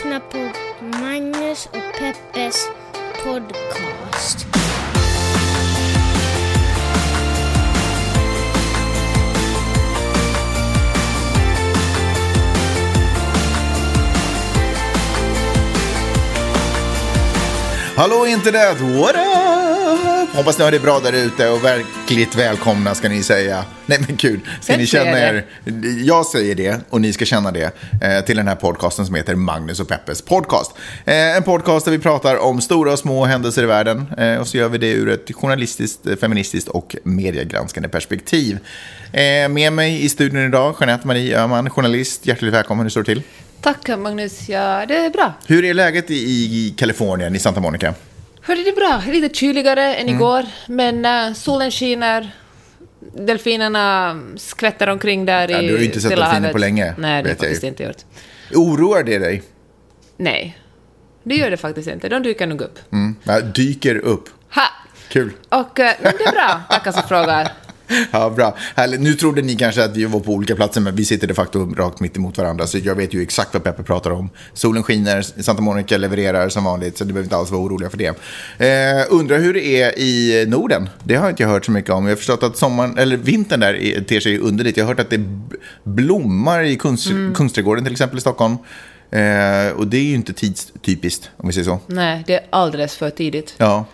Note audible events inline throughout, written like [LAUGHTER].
lyssnar på Magnus och Peppes podcast. Hallå internet, what up? Hoppas ni har det bra där ute och verkligt välkomna ska ni säga. Nej men gud, ska ni känna er? Jag säger det och ni ska känna det eh, till den här podcasten som heter Magnus och Peppes podcast. Eh, en podcast där vi pratar om stora och små händelser i världen eh, och så gör vi det ur ett journalistiskt, eh, feministiskt och mediegranskande perspektiv. Eh, med mig i studion idag, Jeanette Marie Öhman, journalist. Hjärtligt välkommen, hur står det till? Tack Magnus, ja det är bra. Hur är läget i, i Kalifornien, i Santa Monica? Hörde det är bra, lite kyligare än Mm. igår, men uh, solen skiner, delfinerna skvätter omkring där Ja, i du har ju inte sett delfiner på länge, Nej, det har jag faktiskt inte gjort. Oroar det dig? Nej, det gör det faktiskt inte. De dyker nog upp. Mm. Ja, dyker upp. Ha! Kul. Och men det är bra, tackar som frågar. [LAUGHS] Ja, bra. Härligt. Nu trodde ni kanske att vi var på olika platser, men vi sitter de facto rakt mitt emot varandra. Så jag vet ju exakt vad Peppe pratar om. Solen skiner, Santa Monica levererar som vanligt, så ni behöver inte alls vara oroliga för det. Eh, undrar hur det är i Norden? Det har inte jag hört så mycket om. Jag har förstått att sommaren, eller vintern där är- ter sig underligt. Jag har hört att det blommar i kunst, Mm. Kungsträdgården till exempel i Stockholm. Eh, och det är ju inte tidstypiskt, om vi säger så. Nej, det är alldeles för tidigt. Ja.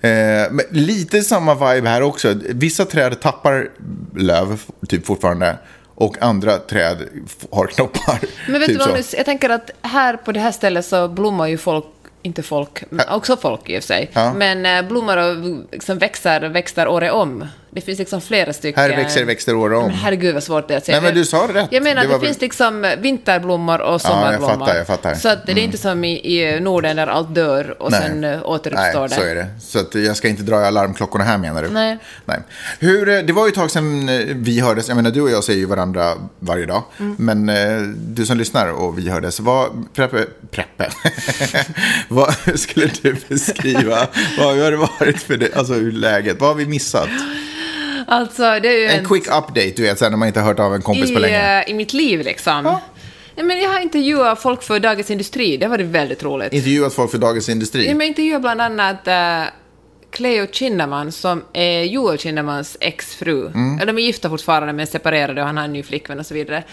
Eh, men lite samma vibe här också. Vissa träd tappar löv typ fortfarande. Och andra träd har knoppar. Men vet typ du så. Magnus, jag tänker att här på det här stället så blommar ju folk, inte folk, men också folk i och för sig, Ja. men eh, blommar och liksom växer, växer året om. Det finns liksom flera stycken. Här växer, växer år om. Men herregud vad svårt det är att säga. Nej, men du sa rätt. Jag menar Det det finns liksom vinterblommor och sommarblommor. fattar, jag fattar. Mm. Så att det är inte som i, i Norden där allt dör och Nej. sen eh, återuppstår Nej, det. så är det. Så att jag ska inte dra i alarmklockorna här menar du? Nej. Nej. Hur, eh, det var ju ett tag sedan eh, vi hördes. Jag menar, du och jag ser ju varandra varje dag. Mm. Men du som lyssnar och vi hördes, vad, preppe, preppe. [LAUGHS] vad skulle du beskriva? vad har det varit för det, alltså hur läget? Vad har vi missat? Alltså, det är ju En quick update, du vet, sen när man inte har hört av en kompis på i, länge. eh, i mitt liv liksom. Ja, men jag har intervjuat folk för Dagens Industri, det har varit väldigt roligt. Intervjuat folk för Dagens Industri. Ja, men jag intervjuade bland annat uh, Cleo Kinnaman som är Joel Kinnamans exfru. Mm. De är gifta fortfarande men separerade och han har en ny flickvän och så vidare.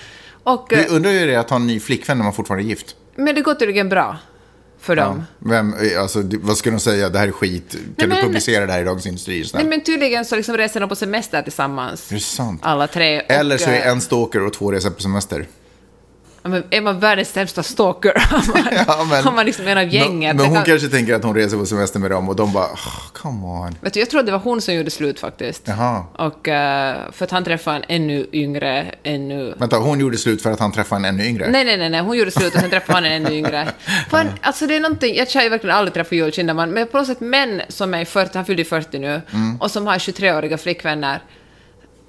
Och, eh, Vi undrar ju det att ha en ny flickvän när man fortfarande är gift. men det går tydligen bra för dem. Vem, eh, alltså, vad ska de säga? Det här är skit. Kan Nej, du men- publicera det här i Dagens Industri? Nej, men tydligen så liksom reser de på semester tillsammans. Är det sant? Alla tre. Och, Eller så är en stalker och två reser på semester. Men är man världens sämsta stalker? [LAUGHS] Om man, Ja, men- om man liksom är en av gänget. Men, Det men hon kan- kanske tänker att hon reser på semester med dem och de bara, oh, come on. Vet du, jag tror att det var hon som gjorde slut faktiskt. Jaha. Och, eh, för att han träffade en ännu yngre, ännu... Vänta, hon gjorde slut för att han träffade en ännu yngre? Nej, nej, nej, nej, hon gjorde slut och sen träffade han en ännu yngre. [LAUGHS] Fan, alltså det är någonting, jag har ju verkligen aldrig träffat Joel Kinnaman, men på något sätt män som är i 40, han fyllde 40 nu, Mm. och som har 23-åriga flickvänner,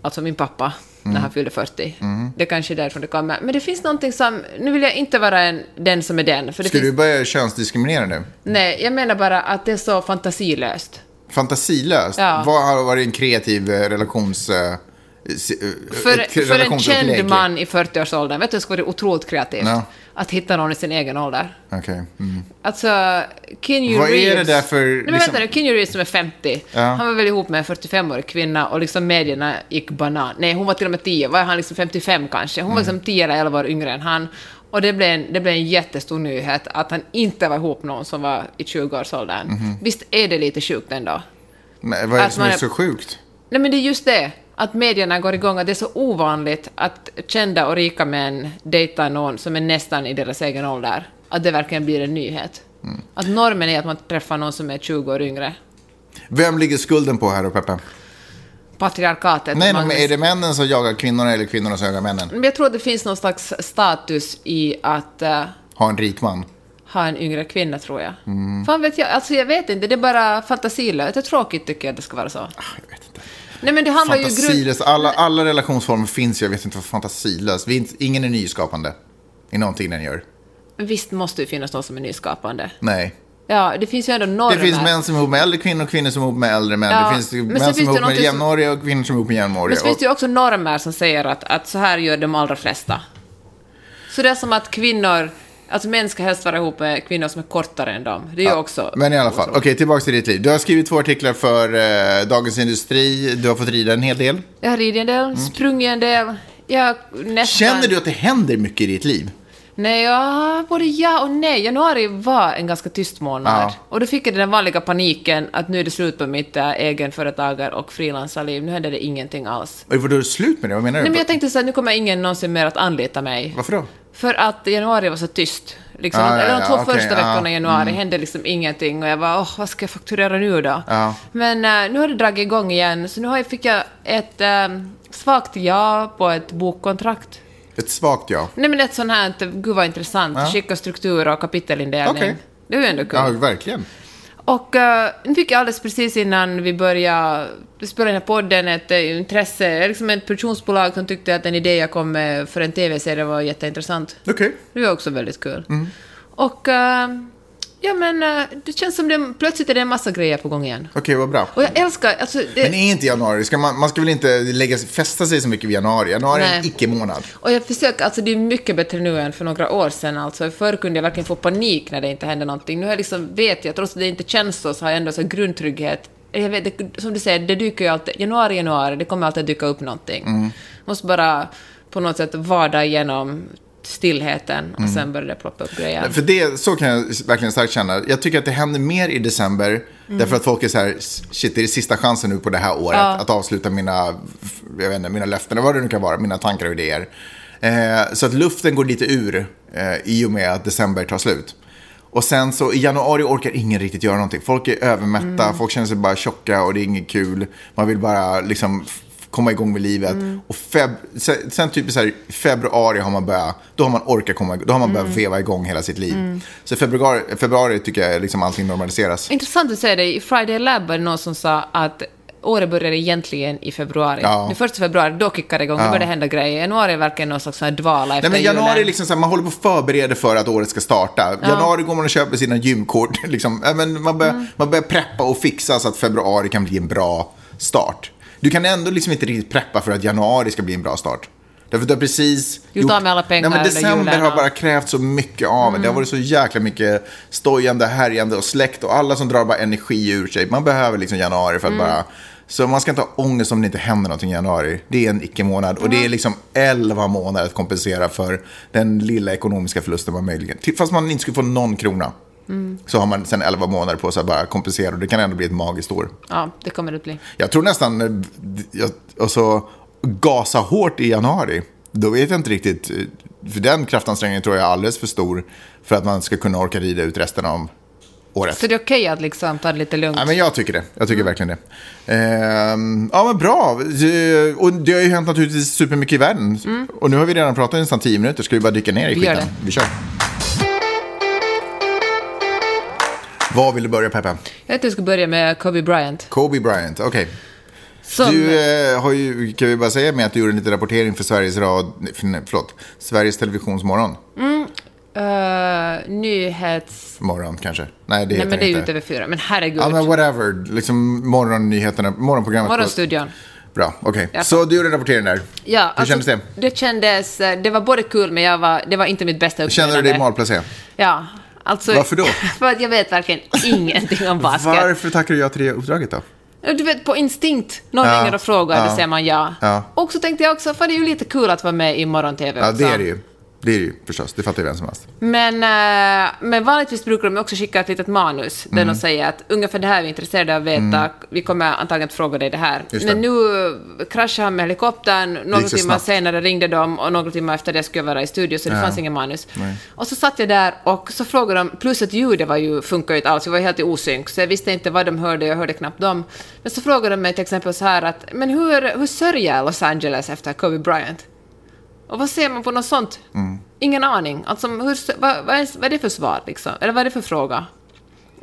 alltså min pappa, Mm. när han fyllde 40. Det är kanske är därifrån det kommer. Men det finns någonting som, nu vill jag inte vara en, den som är den, för det Ska finns, du börja könsdiskriminera nu? nej, jag menar bara att det är så fantasilöst. Fantasilöst? Ja. Vad har varit en kreativ eh, relations... eh, eh, För, för en känd man i 40-årsåldern, vet du, det skulle vara otroligt kreativt. Ja. Att hitta någon i sin egen ålder. Okej. Mm. Alltså, Keanu Vad är Reeves... det där för, Nej, men liksom- vänta nu, Keanu Reeves som är 50, Ja. han var väl ihop med en 45-årig kvinna och liksom medierna gick banan. Nej, hon var till och med 10, var han liksom 55 kanske? Hon var Mm. liksom 10 eller 11 år yngre än han. Och det blev, en, det blev en jättestor nyhet att han inte var ihop med någon som var i 20-årsåldern. Mhm. Visst är det lite sjukt ändå? Men vad är det Att som är- så sjukt? Nej, men det är just det. Att medierna går igång, att det är så ovanligt att kända och rika män dejtar någon som är nästan i deras egen ålder. Att det verkligen blir en nyhet. Mm. Att normen är att man träffar någon som är 20 år yngre. Vem ligger skulden på här då, Peppe? Patriarkatet. Nej, men är det männen som jagar kvinnorna eller kvinnorna som jagar männen? Men jag tror att det finns någon slags status i att eh, Ha en rik man? ha en yngre kvinna, tror jag. Mm. Fan vet jag, alltså jag vet inte, det är bara fantasilöst. Det är tråkigt tycker jag att det ska vara så. Ah, Jag vet inte. Nej men det handlar ju grund... Alla, alla relationsformer finns ju. Jag vet inte vad fantasilöst. Vi ingen är nyskapande i någonting den gör. Visst måste det finnas någon som är nyskapande. Nej. Ja, det finns ju ändå normer. Det finns män som är ihop med äldre kvinnor och kvinnor som är ihop med äldre män. Ja, det finns män som är ihop med jämnåriga och kvinnor som är ihop med jämnåriga. Men så finns det ju också normer som säger att, att så här gör de allra flesta. Så det är som att kvinnor Alltså män ska helst vara ihop med kvinnor som är kortare än dem. Det är ju också... Men i alla fall, okej, tillbaka till ditt liv. Du har skrivit två artiklar för eh, Dagens Industri. Du har fått rida en hel del. Jag har ridit en del, sprungit en del. Jag nästan... Känner du att det händer mycket i ditt liv? Nej, ja, både ja och nej. Januari var en ganska tyst månad. Ja. Och då fick jag den vanliga paniken att nu är det slut på mitt äh, egenföretagar och frilansarliv. Nu händer det ingenting alls. Var du slut med det? Vad menar du? Nej, men jag tänkte så att nu kommer ingen någonsin mer att anlita mig. Varför då? För att januari var så tyst. Liksom, Ja, ja, eller de ja, två okej, första veckorna ja, i januari hände liksom ingenting och jag var åh, vad ska jag fakturera nu då? Ja. Men eh, nu har det dragit igång igen, så nu har jag, fick jag ett um, svagt ja på ett bokkontrakt. Ett svagt ja. Nej men ett sånt här, gud vad intressant, Ja. skicka struktur och kapitelindelning. Okej. Det är ju ändå kul. Ja, verkligen. Och uh, nu fick jag alldeles precis innan vi började spela den här podden ett uh, intresse, liksom ett produktionsbolag som tyckte att den idé jag kom med för en TV-serie var jätteintressant. Okej. Det var också väldigt kul. Mm. Och eh, ja, men eh, det känns som det plötsligt är det en massa grejer på gång igen. Okej, vad bra. Och jag älskar, alltså, det, Men är inte januari, ska man, man ska väl inte lägga, fästa sig så mycket vid januari? Januari är en Nej. icke-månad. och jag försöker, alltså det är mycket bättre nu än för några år sedan. Alltså, förr kunde jag verkligen få panik när det inte hände någonting. Nu har jag liksom, vet jag, trots att det inte känns så, så har jag ändå så grundtrygghet. Jag vet, det, som du säger, det dyker ju alltid, januari, januari, det kommer alltid att dyka upp någonting. Mm. Måste bara på något sätt vada igenom stillheten och Mm. sen börjar det ploppa upp grejer. För det, så kan jag verkligen starkt känna. Jag tycker att det händer mer i december. Därför att folk är så här, shit, det är sista chansen nu på det här året. Ja. Att avsluta mina, jag vet inte, mina löften, eller vad det nu kan vara, mina tankar och idéer. Eh, så att luften går lite ur eh, i och med att december tar slut. Och sen så i januari orkar ingen riktigt göra någonting. Folk är övermätta, folk känner sig bara tjocka och det är inget kul. Man vill bara liksom komma igång med livet. Och feb- sen, sen typ så här, februari har man börjat, då har man orkat komma då har man börjat veva igång hela sitt liv. Så i februari, februari tycker jag liksom allting normaliseras. Intressant att säga det, i Friday Lab var det någon som sa att året börjar egentligen i februari. Ja. Det första februari, då kickar det igång, då Ja. börjar det hända grejer. Januari är verkligen någon slags dvala efter Nej, men januari är julen. liksom så här, man håller på att förbereda för att året ska starta. Januari går man och köper sina gymkort. [LAUGHS] Liksom. Ja, men man, börjar, Mm. man börjar preppa och fixa så att februari kan bli en bra start. Du kan ändå liksom inte riktigt preppa för att januari ska bli en bra start. Därför att du har precis... Gjort av med alla pengar Nej, men december har bara krävt så mycket av en. Det har varit så jäkla mycket stojande, härjande och släkt och alla som drar bara energi ur sig. Man behöver liksom januari för att bara... Så man ska inte ha ångest om det inte händer någonting i januari. Det är en icke-månad och det är liksom 11 månader att kompensera för den lilla ekonomiska förlusten man möjligen... Fast man inte skulle få någon krona. Så har man sen 11 månader på sig att bara kompensera och det kan ändå bli ett magiskt år. Ja, det kommer det att bli. Jag tror nästan, eh, jag, alltså, gasa hårt i januari. Då vet jag inte riktigt, eh, för den kraftansträngningen tror jag är alldeles för stor för att man ska kunna orka rida ut resten av året. Så det är okej att liksom ta det lite lugnt. Ja, men jag tycker det. Jag tycker verkligen det. Ehm, ja, men bra. Och det har ju hänt naturligtvis supermycket i världen. Och nu har vi redan pratat i nästan tio minuter. Ska vi bara dyka ner i Vi skiten? Vi kör. Var vill du börja, Peppe? Jag tänkte jag skulle börja med Kobe Bryant. Kobe Bryant, okej. Som, Du eh, har ju, kan vi bara säga med att du gjorde en liten rapportering för Sveriges rad, för- förlåt, Sveriges Televisionsmorgon. eh, nyhets... Morgon kanske? Nej, det Nej, men det är ju inte. TV4. Men herregud. Ja, men whatever. Liksom morgonnyheterna, morgonprogrammet. Morgonstudion. Bra, okej. Ja. Så du gjorde en rapportering där. Ja, Hur kändes det? Det kändes... eh, Det var både kul, men jag var, det var inte mitt bästa Känner du dig malplacé? Ja. Alltså, Varför då? [LAUGHS] För att jag vet verkligen ingenting om basket. Varför tackar du ja till det uppdraget då? Du vet, på instinkt. Någon Ja, ringer och frågar, ja, då säger man ja. ja. Och så tänkte jag också, för det är ju lite kul att vara med i morgon-tv Ja, också. det är det ju. Det är det ju förstås. Det fattar ju vem som helst. Men, eh, men vanligtvis brukar de också skicka ett litet manus där Mm. de säger att ungefär det här är vi intresserade av att veta, vi kommer antagligen att fråga dig det här. Just det. Men nu kraschade han med helikoptern, några timmar snabbt. senare ringde de och några timmar efter det skulle jag vara i studio, så det Ja. fanns ingen manus. Och så satt jag där och så frågade de, plus att ljudet var ju, funkar ju inte alls, vi var helt i osynk, så jag visste inte vad de hörde, jag hörde knappt dem. Men så frågade de mig till exempel så här att, men hur, hur sörjer Los Angeles efter Kobe Bryant? Och vad ser man på något sånt? Mm. Ingen aning. Alltså, hur, vad, vad, är, vad är det för svar, liksom? Eller vad är det för fråga?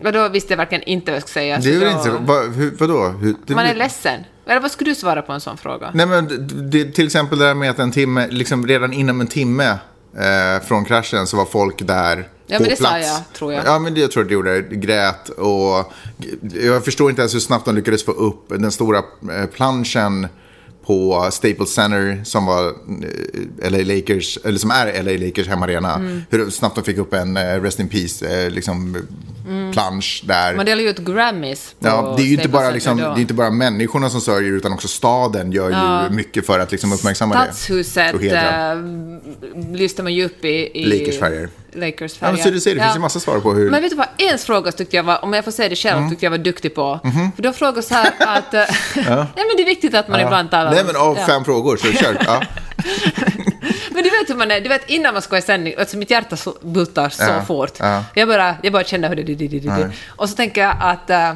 Och då visste jag verkligen inte vad jag skulle säga. Det är då- inte. Va, hur, vadå? Hur, det, Man är ledsen. Eller vad skulle du svara på en sån fråga? Nej, men det, till exempel det där med att en timme, liksom redan inom en timme eh, från kraschen så var folk där Ja, men det sa plats. jag, tror jag. Ja, men det jag tror att det gjorde. Grät och jag förstår inte ens hur snabbt de lyckades få upp den stora eh, planschen på Staples Center som var eh, LA Lakers, eller som är LA Lakers hemmaarena. Mm. Hur snabbt de fick upp en eh, Rest in Peace eh, liksom, plansch där. Man delar ju ut Grammys Ja, det är ju inte bara, liksom, det är inte bara människorna som sörjer utan också staden gör Ja. ju mycket för att liksom, uppmärksamma det. Stadshuset Och hedra. äh, lyste man ju upp i... i Lakersfärger. Lakersfärger. Ja, men så du ser, det finns ju massa svar på hur... Men vet du vad, en fråga tyckte jag var, om jag får säga det själv, Mm. tyckte jag var duktig på. Mhm. För då så här att... ja. [LAUGHS] men det är viktigt att man ibland talar Nej men av ja. fem frågor, så kör. Ja. [LAUGHS] Men du vet hur man är, du vet innan man ska i sändning, alltså mitt hjärta så, bultar så Ja, fort. ja. Jag, bara, jag bara känner hur det... det, det, det, det. Och så tänker jag att... äh,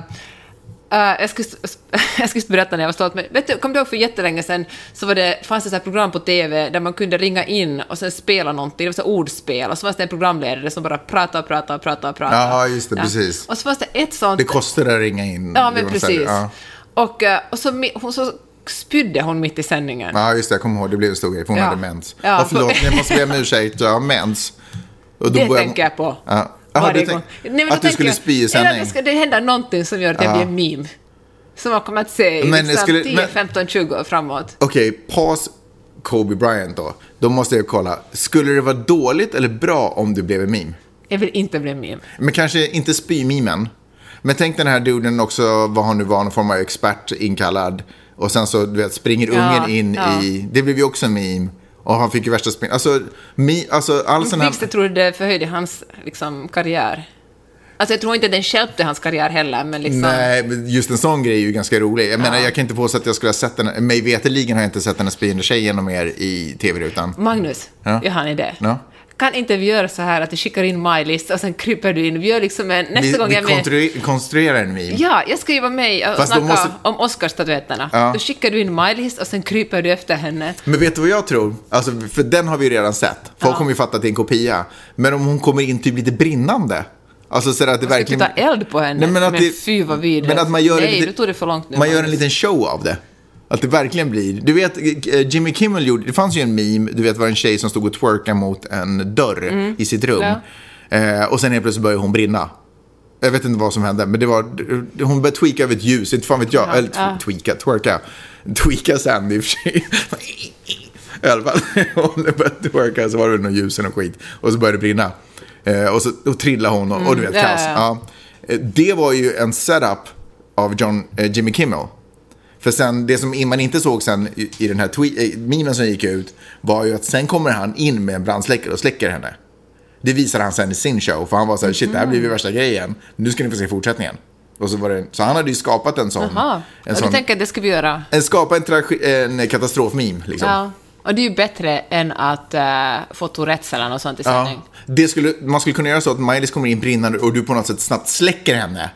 äh, jag, skulle, [LAUGHS] jag skulle berätta när jag var stolt, men vet du, kom du ihåg för jättelänge sedan så var det, fanns det här program på TV där man kunde ringa in och sen spela någonting, det var så ordspel, och så fanns det en programledare som bara pratade och pratade och pratade och pratade. Jaha, just det, precis. Och så fanns det ett sånt... Det kostar att ringa in. Ja, men precis. Ja. Och, äh, och så, hon så spydde hon mitt i sändningen. ja, just det. Jag kommer ihåg. Det blev en stor grej. För hon Ja. hade mens. Ja, Ja, förlåt, för- jag måste be om ursäkt. Jag har mens. Och då Det börjar- tänker jag på. Ja. Varje du tänk-. Nej, men att du skulle jag, spy i sändning. Det, ska, det händer någonting som gör att jag Ja. blir en meme. Som man kommer att se i liksom skulle- 10, men- 15, 20 år framåt. Okej, paus Kobe Bryant då. Då måste jag kolla. Skulle det vara dåligt eller bra om du blev en meme? Jag vill inte bli en meme. Men kanske inte spy-memen. Men tänk den här duden också, vad han nu var, någon form av expert inkallad. Och sen så, du vet, springer Ja, ungen in ja. i... Det blev ju också en meme. Och han fick ju värsta spring... Alltså, mi, alltså all sån här... Vilket tror det förhöjde hans liksom, karriär? Alltså jag tror inte den hjälpte hans karriär heller, men liksom... Nej, just en sån grej är ju ganska rolig. Jag menar, jag kan inte påstå att jag skulle ha sett den. Mig veterligen har jag inte sett den spyende tjej genom er i tv-rutan. Magnus, Ja. jag har en idé. Ja. Kan inte vi göra så här att du skickar in MyList och sen kryper du in? Vi gör liksom en... Nästa Vi, gång vi jag är med... konstru- konstruerar en meme. Ja, jag ska ju vara med och Fast snacka måste- om Oscarsstatyetterna. Ja. Då skickar du in MyList och sen kryper du efter henne. Men vet du vad jag tror? Alltså, för den har vi redan sett. Folk kommer ju fatta att det är en kopia. Men om hon kommer in typ lite brinnande. Alltså så att det Ska du verkligen... ta eld på henne? Nej, men att men det- fy vad vidrigt. Men att man gör Nej, lite, du tog det för långt nu. Man gör en liten show av det. Att det verkligen blir... Du vet, eh, Jimmy Kimmel gjorde... Det fanns ju en meme, du vet, var en tjej som stod och twerkade mot en dörr i sitt rum. Mm. Ja. Eh, och sen helt plötsligt började hon brinna. Jag vet inte vad som hände, men det var... Hon började tweaka över ett ljus, inte fan vet jag. Ja, Eller ja. tweaka, twerka. Tweaka sen i och för sig. [LAUGHS] I alla fall, [LAUGHS] hon började twerka så var det någon ljus och skit. Och så började det brinna. Eh, och så och trillade hon och, och du vet, Mm, ja, kaos. ja, Ja. Eh, Det var ju en setup av John, eh, Jimmy Kimmel. För sen, det som man inte såg sen i, i den här tweet, eh, memen som gick ut var ju att sen kommer han in med en brandsläckare och släcker henne. Det visade han sen i sin show, för han var så här, shit, det här blir ju värsta grejen. Nu ska ni få se fortsättningen. Och så, var det, så han hade ju skapat en sån. Jaha, En, sån du tänker att det ska vi göra? en, skapa en, en katastrofmeme, liksom. Ja. Och det är ju bättre än att uh, få Tourettes eller något sånt i sändning. Ja, det skulle, man skulle kunna göra så att Maj-Lis kommer in brinnande och du på något sätt snabbt släcker henne.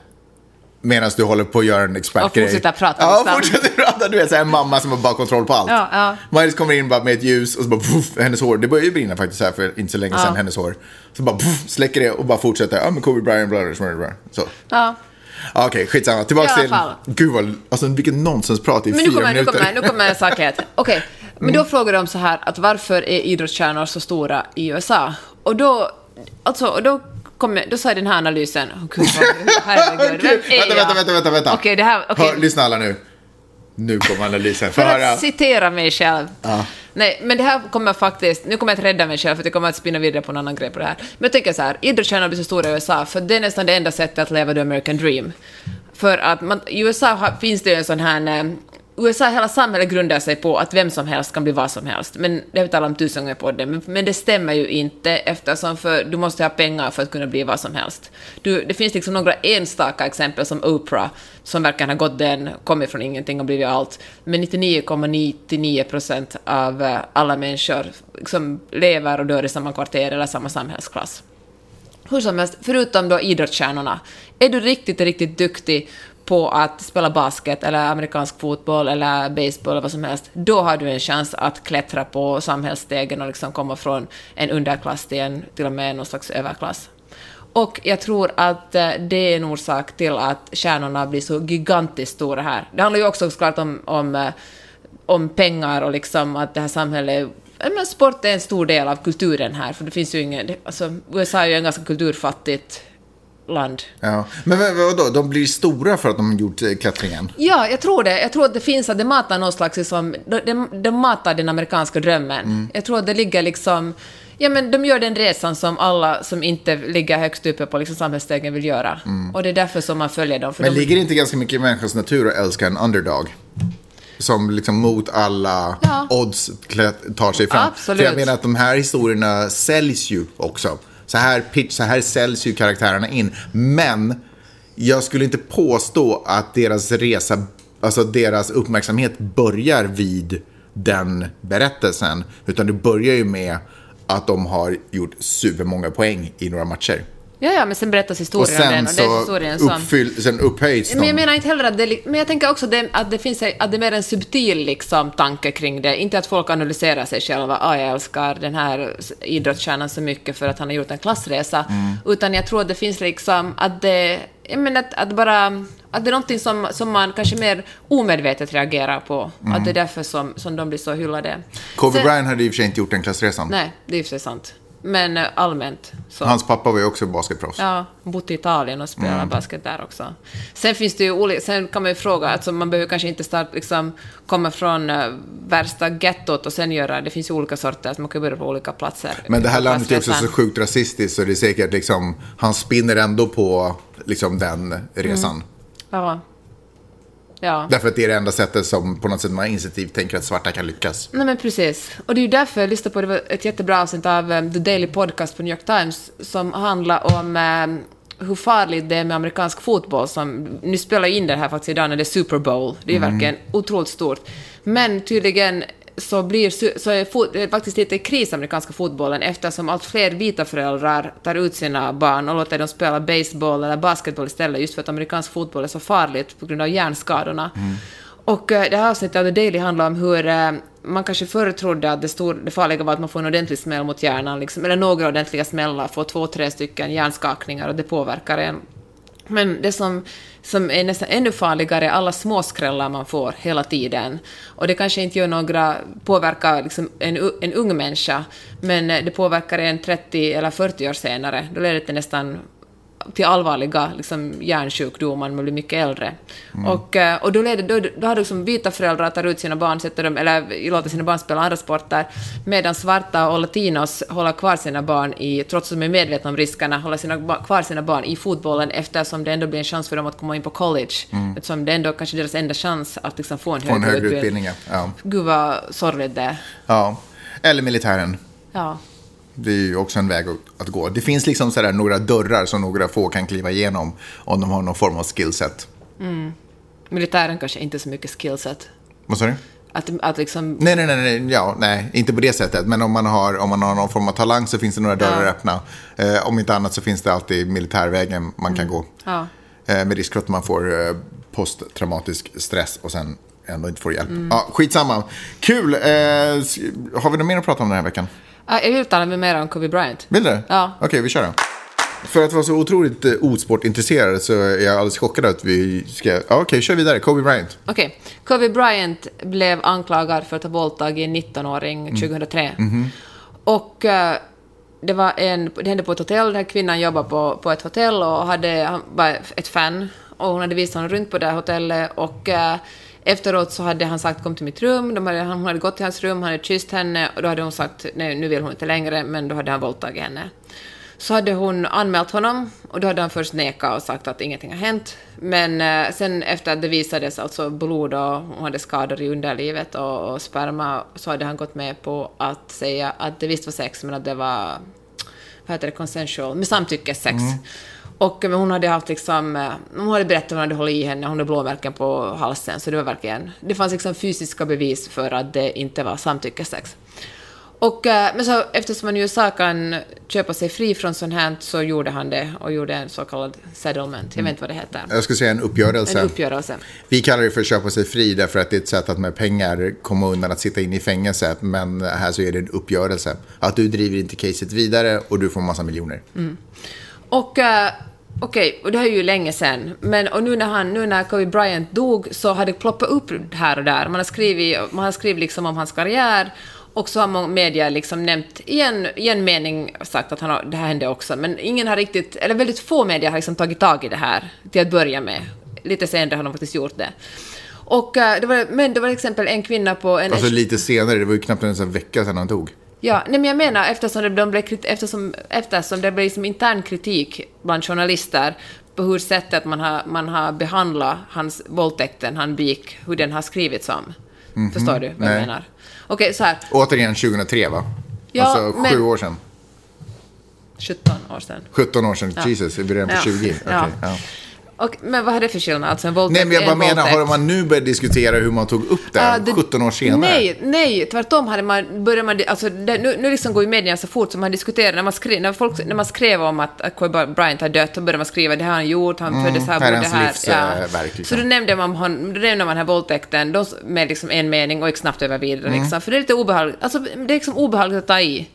Medan du håller på att göra en expertgrej. Och fortsätter prata, Ja, liksom. fortsätter prata. Du vet, så här, en mamma som har bara kontroll på allt. Ja, ja. Maj-Lis kommer in bara med ett ljus och så bara puff, hennes hår. Det började ju brinna faktiskt här för inte så länge sedan, hennes hår. Så bara puff, släcker det och bara fortsätter. Ja, men Kobe Bryant, bla, bla, bla, bla. Så. Ja. Ja, Okej, skitsamma. Tillbaka till... Gud vad... Alltså vilken nonsensprat i Men nu fyra kommer, nu minuter. kommer, nu kommer [LAUGHS] saklighet. Okej, men Mm. då frågar de så här att varför är idrottsstjärnor så stora i USA? Och då, alltså, och då, kommer, då sa den här analysen, oh, gud, vad, herregud, [LAUGHS] vem är vänta, jag? vänta, vänta, vänta, vänta. Okej, det här, okej. Hör, lyssna alla nu. Nu kommer analysen. För höra. att citera mig själv. Nej, men det här kommer faktiskt... Nu kommer jag att rädda mig själv för att jag kommer att spinna vidare på en annan grej på det här. Men jag tänker så här, idrottsstjärnor blir så stora i USA för det är nästan det enda sättet att leva the American dream. För att man, i USA har, finns det ju en sån här... USA, hela samhället grundar sig på att vem som helst kan bli vad som helst. Men det har vi talat om tusen gånger på det. Men, men det stämmer ju inte eftersom för, du måste ha pengar för att kunna bli vad som helst. Du, det finns liksom några enstaka exempel som Oprah, som verkligen har gått den, kommit från ingenting och blivit allt. Men 99,99 procent av eh, alla människor liksom lever och dör i samma kvarter eller samma samhällsklass. Hur som helst, förutom då idrottsstjärnorna, är du riktigt, riktigt duktig på att spela basket eller amerikansk fotboll eller baseball eller vad som helst, då har du en chans att klättra på samhällsstegen och liksom komma från en underklass till en, till och med någon slags överklass. Och jag tror att eh, det är en orsak till att stjärnorna blir så gigantiskt stora här. Det handlar ju också såklart om, om, eh, om pengar och liksom att det här samhället men sport är en stor del av kulturen här, för det finns ju ingen... Alltså, USA är ju en ganska kulturfattigt land. Ja. Men vad- vadå, de blir stora för att de har gjort eh, klättringen? Ja, jag tror det. Jag tror att det finns att det matar någon slags liksom, de, de, matar den amerikanska drömmen. Jag tror att det ligger liksom, ja men de gör den resan som alla som inte ligger högst uppe på liksom samhällsstegen vill göra. Och det är därför som man följer dem. Men de, ligger det inte ganska mycket i människans natur att älska en underdog? Som liksom mot alla Ja. odds tar sig fram. Absolut. För jag menar att de här historierna säljs ju också. Så här, pitch, så här säljs ju karaktärerna in. Men jag skulle inte påstå att deras resa, alltså deras uppmärksamhet börjar vid den berättelsen. Utan det börjar ju med att de har gjort supermånga poäng i några matcher ja, ja, men sen berättas Och historien om den sen och så historien som... uppfyll, sen upphöjs Men jag menar inte heller att det... Men jag tänker också det, att det finns att det är mer en subtil liksom, tanke kring det. Inte att folk analyserar sig själva. Ah, jag älskar den här idrottsstjärnan så mycket för att han har gjort en klassresa. Mm. Utan jag tror att det finns liksom att det... Jag menar att, att bara... Att det är någonting som, som man kanske mer omedvetet reagerar på. Att det är därför som, som de blir så hyllade. Mm. Kobe Sen- Bryant hade i och för sig inte gjort den klassresan. Nej, det är i och för sig sant. Men eh, allmänt så... Hans pappa var ju också basketproffs. Ja, bott i Italien och spelat Mm. basket där också. Sen finns det ju olika, sen kan man ju fråga, alltså man behöver kanske inte starta, liksom, komma från uh, värsta gettot och sen göra, det finns ju olika sorter, alltså man kan börja på olika platser. Men det här landet är också så sjukt rasistiskt så det är säkert liksom, han spinner ändå på liksom den resan. Ja. Ja. Därför att det är det enda sättet som på något sätt man initiativt tänker att svarta kan lyckas. Nej men precis. Och det är ju därför jag lyssnade på det var ett jättebra avsnitt av um, The Daily Podcast på New York Times som handlar om um, hur farligt det är med amerikansk fotboll. Som, nu spelar jag in det här faktiskt idag när det är Super Bowl. Det är ju verkligen otroligt stort. Men tydligen så, blir, så är fot, det är faktiskt lite kris i amerikanska fotbollen eftersom allt fler vita föräldrar tar ut sina barn och låter dem spela baseball eller basketboll istället just för att amerikansk fotboll är så farligt på grund av hjärnskadorna. Och eh, det här avsnittet av The Daily handlar om hur eh, man kanske förr trodde att det, stor, det farliga var att man får en ordentlig smäll mot hjärnan, liksom, eller några ordentliga smällar, får två, tre stycken hjärnskakningar och det påverkar en. Men det som, som är nästan ännu farligare är alla småskrällar man får hela tiden. Och det kanske inte gör några, påverkar liksom en, en ung människa, men det påverkar en 30 eller 40 år senare. Då leder det till nästan till allvarliga liksom, hjärnsjukdomar när man blir mycket äldre. Och, eh, och då, leder, då, då har du liksom vita föräldrar tar ut sina barn, sätter dem, eller låter sina barn spela andra sporter, medan svarta och latinos håller kvar sina barn i, trots att de är medvetna om riskerna, håller sina, kvar sina barn i fotbollen eftersom det ändå blir en chans för dem att komma in på college. Eftersom det ändå kanske är deras enda chans att liksom få en Få en högre högre utbildning. utbildning. Ja. Gud vad sorgligt det är. ja. Eller militären. Ja. Det är ju också en väg att- gå. Det finns liksom sådär några dörrar som några få kan kliva igenom om de har någon form av skillset. Militären kanske inte så mycket skillset. Vad sa du? Att, att liksom... Nej, nej, nej, nej, ja, nej, inte på det sättet. Men om man har, om man har någon form av talang så finns det några dörrar Ja. öppna. Eh, om inte annat så finns det alltid militärvägen man kan gå. Mm. Ja. Eh, med risk för att man får eh, posttraumatisk stress och sen ändå inte får hjälp. Mm. Ja, skitsamma. Kul! Eh, har vi något mer att prata om den här veckan? Ja, Jag vill tala med mer om Kobe Bryant. Vill du? Ja. Okej, vi kör då. För att vara så otroligt eh, osportintresserad så är jag alldeles chockad att vi ska... Ja, Okej, kör vidare. Kobe Bryant. Okej. Kobe Bryant blev anklagad för att ha våldtagit en 19-åring 2003. Och eh, det, var en, det hände på ett hotell. Den här kvinnan jobbade på, på ett hotell och hade, var ett fan. Och hon hade visat honom runt på det här hotellet. Och eh, efteråt så hade han sagt kom till mitt rum. De hade, hon hade gått till hans rum, han hade kysst henne. Och då hade hon sagt nej, nu vill hon inte längre. Men då hade han våldtagit henne. Så hade hon anmält honom och då hade han först nekat och sagt att ingenting har hänt. Men eh, sen efter att det visades alltså blod och hon hade skador i underlivet och, och sperma så hade han gått med på att säga att det visst var sex men att det var vad heter det, consensual, med samtyckessex. Mm. Och hon hade haft liksom, eh, hon hade berättat att hon hade hållit i henne, hon hade blåmärken på halsen, så det var verkligen, det fanns liksom fysiska bevis för att det inte var samtyckessex. Och, eh, men så, eftersom man i USA kan köpa sig fri från sånt här så gjorde han det och gjorde en så kallad settlement. Jag vet inte vad det heter. Jag skulle säga en uppgörelse. En uppgörelse. Vi kallar det för att köpa sig fri därför att det är ett sätt att med pengar komma undan att sitta inne i fängelset. Men här så är det en uppgörelse. Att du driver inte caset vidare och du får massa miljoner. Och eh, okej, och det här är ju länge sen, men och nu när, han, nu när Kobe Bryant dog så har det ploppat upp här och där. Man har skrivit, man har skrivit liksom om hans karriär Och så har media liksom nämnt i en, i en mening sagt att han har, det här hände också, men ingen har riktigt, eller väldigt få media har liksom tagit tag i det här till att börja med. Lite senare har de faktiskt gjort det. Och, eh, det var, men det var till exempel en kvinna på en... Alltså lite senare, det var ju knappt ens en vecka sedan han dog. Ja, nej men jag menar eftersom det, de blev, eftersom, eftersom det blev liksom intern kritik bland journalister på hur sättet man har, man har behandlat hans våldtäkten han begick, hur den har skrivits om. Förstår du vad Nej. jag menar? Okej, så här. Återigen 2003 va? Ja, alltså sju men- år sedan. 17 år sedan. 17 år sedan. Ja. Jesus, är vi redan på Ja. 20? Okej, Ja. Ja. Och, men vad är det för skillnad? Alltså en våldtäkt Nej, men jag bara en menar, våldtäkt. har man nu börjat diskutera hur man tog upp det här Ja, det- 17 år senare? Nej, nej, tvärtom hade man, började man, alltså det, nu, nu liksom går ju medierna så fort som man diskuterar, när man skrev, när folk, när man skrev om att, Kobe Bryant har dött, då började man skriva det har han gjort, han föddes här, Mm, här är bodde här. livsverk, liksom. Så då nämnde man, då nämnde man här våldtäkten då, med liksom en mening och gick snabbt över vidare. Mm. Liksom, för det är lite obehagligt, alltså det är liksom obehagligt att ta i.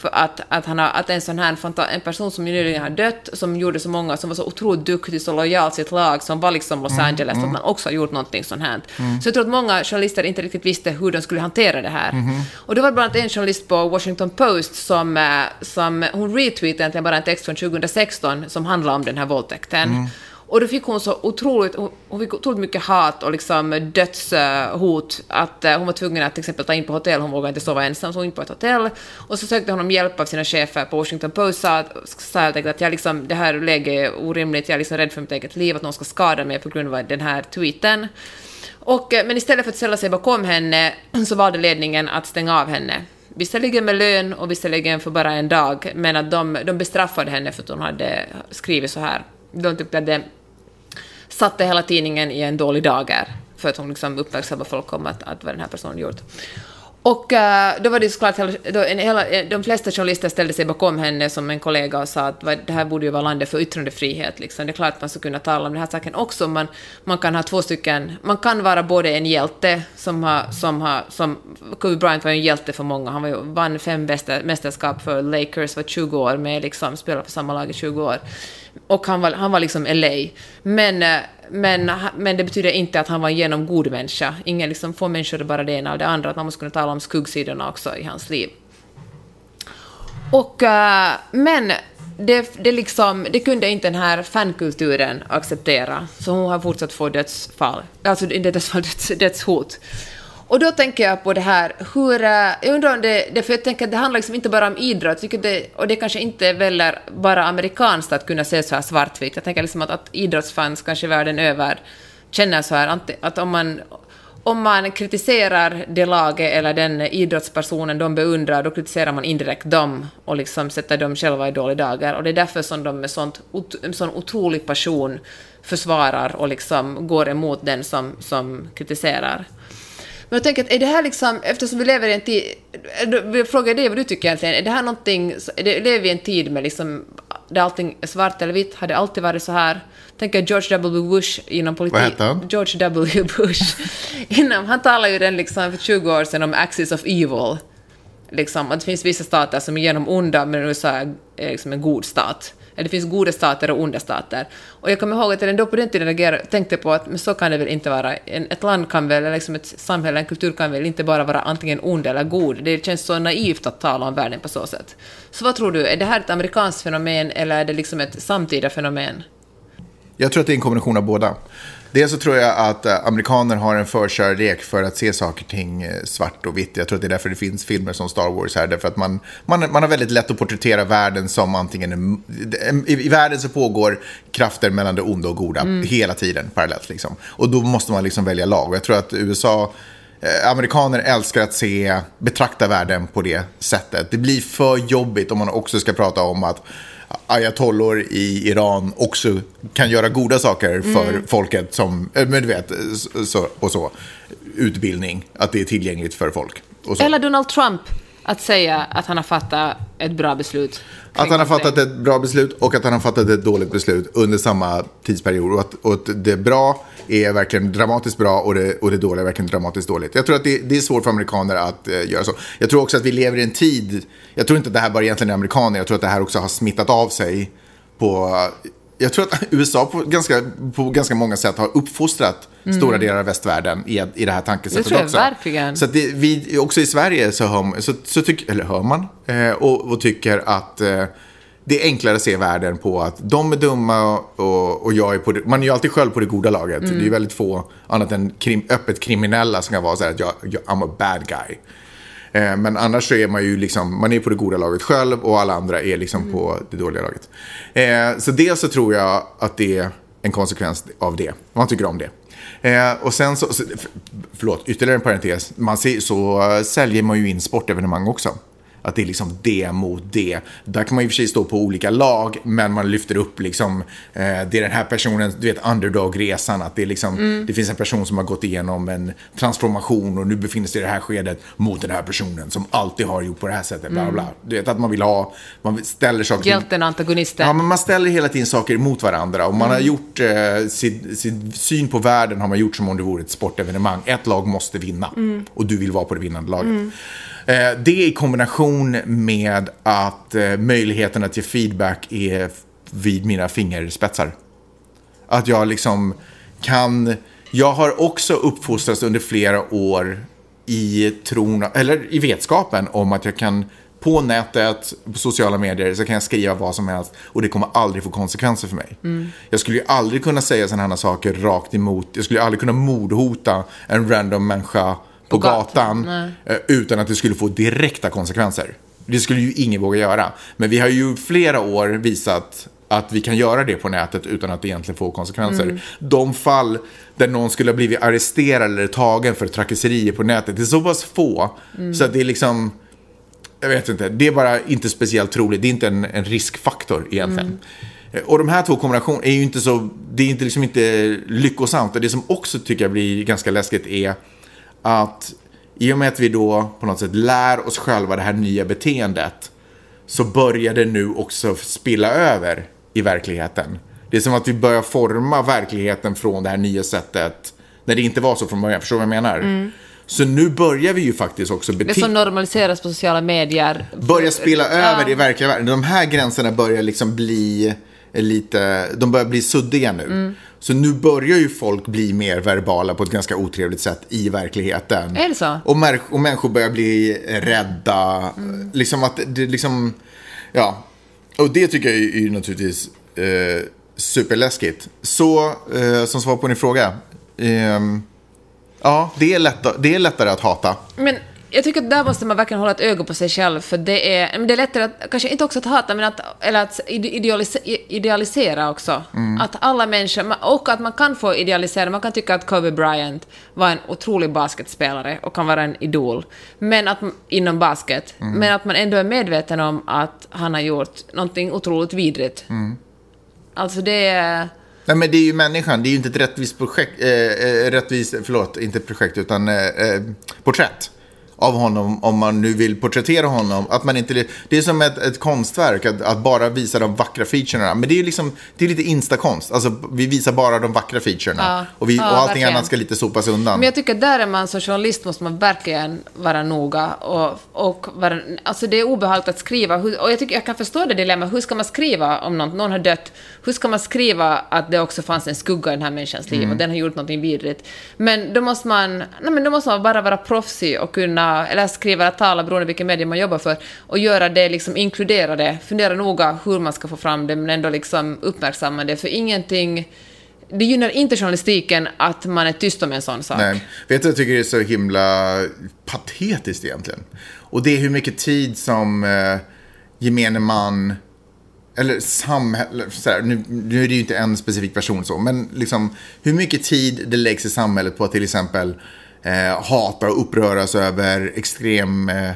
För att, att, han har, att en sån här en person som nyligen har dött, som gjorde så många, som var så otroligt duktig, så lojal sitt lag, som var liksom Los Angeles, att man också har gjort någonting sånt här. Så jag tror att många journalister inte riktigt visste hur de skulle hantera det här. Och det var bland annat en journalist på Washington Post som, eh, som hon retweetade egentligen bara en text från 2016 som handlade om den här våldtäkten. Och då fick hon så otroligt, hon- fick otroligt mycket hat och liksom dödshot att eh, hon var tvungen att till exempel ta in på hotell, hon vågade inte sova ensam, så hon gick på ett hotell. Och så sökte hon om hjälp av sina chefer på Washington Post, sa, sa helt enkelt att jag liksom, det här läget är orimligt, jag är liksom rädd för mitt eget liv, att någon ska skada mig på grund av den här tweeten. Och, eh, men istället för att ställa sig bakom henne [CLEARS THROAT] så valde ledningen att stänga av henne. Visserligen med lön och visserligen för bara en dag, men att de, de bestraffade henne för att hon hade skrivit så här. De tyckte att det satte hela tidningen i en dålig dager för att hon liksom uppmärksammade folk om att, att vad den här personen gjort. Och uh, då var det såklart, då en, hela, eh, de flesta journalister ställde sig bakom henne som en kollega och sa att vad, det här borde ju vara landet för yttrandefrihet. Liksom. Det är klart att man ska kunna tala om den här saken också, men man kan ha två stycken, man kan vara både en hjälte som har, som har, som, Kobe Bryant var ju en hjälte för många, han var ju, vann fem bästa, mästerskap för Lakers, var 20 år med, liksom, spelade för samma lag i 20 år. Och han var, han var liksom LA. Men, eh, men, men det betyder inte att han var en genom god människa. Ingen liksom, få människor är bara det ena och det andra, att man måste kunna tala om skuggsidorna också i hans liv. Och, eh, men det, det, liksom, det kunde inte den här fankulturen acceptera, så hon har fortsatt få dödsfall, alltså inte dödsfall, döds, dödshot. Och då tänker jag på det här, hur, eh, jag undrar om det, det, för jag tänker att det handlar liksom inte bara om idrott, jag tycker det, och det kanske inte är väl bara amerikanskt att kunna se så här svartvitt. Jag tänker liksom att, att idrottsfans kanske världen över känner så här, att om man, om man kritiserar det laget eller den idrottspersonen de beundrar, då kritiserar man indirekt dem och liksom sätter dem själva i dåliga dagar. Och det är därför som de med sånt, en sån otrolig passion försvarar och liksom går emot den som, som kritiserar. Men jag tänker att är det här liksom, eftersom vi lever i en tid, jag frågar dig vad du tycker egentligen, är det här någonting, det, lever vi i en tid med liksom, där allting är svart eller vitt, har det alltid varit så här? Tänker George W. Bush inom politik. Vad hette han? George W. Bush. [LAUGHS] inom, han talade ju den liksom för 20 år sedan om axis of evil. Liksom, att det finns vissa stater som är genom onda, men USA är liksom en god stat. Eller det finns goda stater och onda stater. Och jag kommer ihåg att jag ändå på den tiden reagerade, tänkte på att men så kan det väl inte vara. En, ett land kan väl, eller liksom ett samhälle, en kultur kan väl inte bara vara antingen ond eller god. Det känns så naivt att tala om världen på så sätt. Så vad tror du, är det här ett amerikanskt fenomen eller är det liksom ett samtida fenomen? Jag tror att det är en kombination av båda. Dels så tror jag att eh, amerikaner har en förkärlek för att se saker och ting eh, svart och vitt. Jag tror att det är därför det finns filmer som Star Wars här. Därför att man, man, man har väldigt lätt att porträttera världen som antingen... En, i, I världen så pågår krafter mellan det onda och goda hela tiden parallellt. Liksom. Och då måste man liksom välja lag. Och jag tror att USA... Eh, amerikaner älskar att se, betrakta världen på det sättet. Det blir för jobbigt om man också ska prata om att ayatollor i Iran också kan göra goda saker för folket som, eh, men du vet, så, och så. Utbildning, att det är tillgängligt för folk. Eller Donald Trump, att säga att han har fattat ett bra beslut. Att han har fattat ett bra beslut och att han har fattat ett dåligt beslut under samma tidsperiod. Och att, och att det bra är verkligen dramatiskt bra och det, och det dåliga är verkligen dramatiskt dåligt. Jag tror att det, det är svårt för amerikaner att eh, göra så. Jag tror också att vi lever i en tid, jag tror inte att det här bara egentligen är amerikaner, jag tror att det här också har smittat av sig på, jag tror att [LAUGHS] USA på ganska, på ganska många sätt har uppfostrat stora delar av västvärlden i, i det här tankesättet Det tror jag också. verkligen. Så det, vi, också i Sverige så hör man, så, så tyck, eller hör man eh, och, och tycker att eh, det är enklare att se världen på att de är dumma och, och jag är på det, Man är ju alltid själv på det goda laget. Det är ju väldigt få, annat än krim, öppet kriminella, som kan vara så här att jag, jag I'm a bad guy. Eh, men annars så är man ju liksom, man är på det goda laget själv och alla andra är liksom på det dåliga laget. Eh, så dels så tror jag att det är en konsekvens av det. Man tycker om det. Eh, och sen så, så, förlåt, ytterligare en parentes. Man ser, så säljer man ju in sportevenemang också. Att det är liksom det mot det. Där kan man i och för sig stå på olika lag, men man lyfter upp liksom, eh, det är den här personen, du vet underdog-resan, att det, är liksom, det finns en person som har gått igenom en transformation och nu befinner sig i det här skedet mot den här personen som alltid har gjort på det här sättet, bla bla. Du vet att man vill ha, man ställer saker Hjälten, antagonisten. Ja, men man ställer hela tiden saker mot varandra. Och man har gjort eh, sin, sin syn på världen har man gjort som om det vore ett sportevenemang. Ett lag måste vinna. Och du vill vara på det vinnande laget. Eh, det i kombination med att eh, möjligheten att ge feedback är vid mina fingerspetsar. Att jag liksom kan... Jag har också uppfostrats under flera år i tron, eller i vetskapen om att jag kan på nätet, på sociala medier, så kan jag skriva vad som helst och det kommer aldrig få konsekvenser för mig. Jag skulle ju aldrig kunna säga sådana här saker rakt emot. Jag skulle ju aldrig kunna mordhota en random människa på, gatan. gatan eh, utan att det skulle få direkta konsekvenser. Det skulle ju ingen våga göra. Men vi har ju flera år visat att vi kan göra det på nätet utan att det egentligen får konsekvenser. De fall där någon skulle ha blivit arresterad eller tagen för trakasserier på nätet, det är så pass få. Så att det är liksom, jag vet inte, det är bara inte speciellt troligt. Det är inte en, en riskfaktor egentligen. Eh, Och de här två kombinationerna är ju inte så, det är inte, liksom inte lyckosamt. Och det som också tycker jag blir ganska läskigt är att i och med att vi då på något sätt lär oss själva det här nya beteendet så börjar det nu också spilla över i verkligheten. Det är som att vi börjar forma verkligheten från det här nya sättet när det inte var så från början. Förstår du vad jag menar? Så nu börjar vi ju faktiskt också Det bete som normaliseras på sociala medier. börjar spilla över Ja. i verkliga världen. De här gränserna börjar liksom bli lite, de börjar bli suddiga nu. Mm. Så nu börjar ju folk bli mer verbala på ett ganska otrevligt sätt i verkligheten. Är det så? Och, och människor börjar bli rädda. Mm. Liksom att det liksom, ja. Och det tycker jag är ju naturligtvis eh, superläskigt. Så, eh, som svar på din fråga. ehm, ja, det är, lätta, det är lättare att hata. Men jag tycker att där måste man verkligen hålla ett öga på sig själv, för det är, det är lättare att, kanske inte också att hata, men att, eller att ide- idealise, idealisera också. Att alla människor, och att man kan få idealisera, man kan tycka att Kobe Bryant var en otrolig basketspelare och kan vara en idol, men att, inom basket, men att man ändå är medveten om att han har gjort någonting otroligt vidrigt. Alltså det är... Nej, men det är ju människan. Det är ju inte ett rättvist projekt. Eh, eh, rättvist, förlåt, inte projekt, utan eh, eh, porträtt av honom. Om man nu vill porträttera honom. Att man inte, det är som ett, ett konstverk, att, att bara visa de vackra featurerna. Men det är ju liksom, det är lite instakonst. Alltså, vi visar bara de vackra featurerna. Ja. Och, vi, Ja, och allting verkligen. annat ska lite sopas undan. Men jag tycker där är man som journalist måste man verkligen vara noga och, och vara, alltså det är obehagligt att skriva, och jag tycker jag kan förstå det dilemma, hur ska man skriva om någon, någon har dött, hur ska man skriva att det också fanns en skugga i den här människans liv och den har gjort någonting vidrigt. Men då måste man, nej men då måste man bara vara proffsig och kunna, eller skriva eller tala beroende på vilken media man jobbar för, och göra det, liksom inkludera det, fundera noga hur man ska få fram det, men ändå liksom uppmärksamma det, för ingenting det gynnar inte journalistiken att man är tyst om en sån sak. Nej. Vet du, jag tycker det är så himla patetiskt egentligen. Och det är hur mycket tid som eh, gemene man, eller samhälle, här, nu, nu är det ju inte en specifik person så, men liksom hur mycket tid det läggs i samhället på att till exempel eh, hata och uppröras över extrem, eh,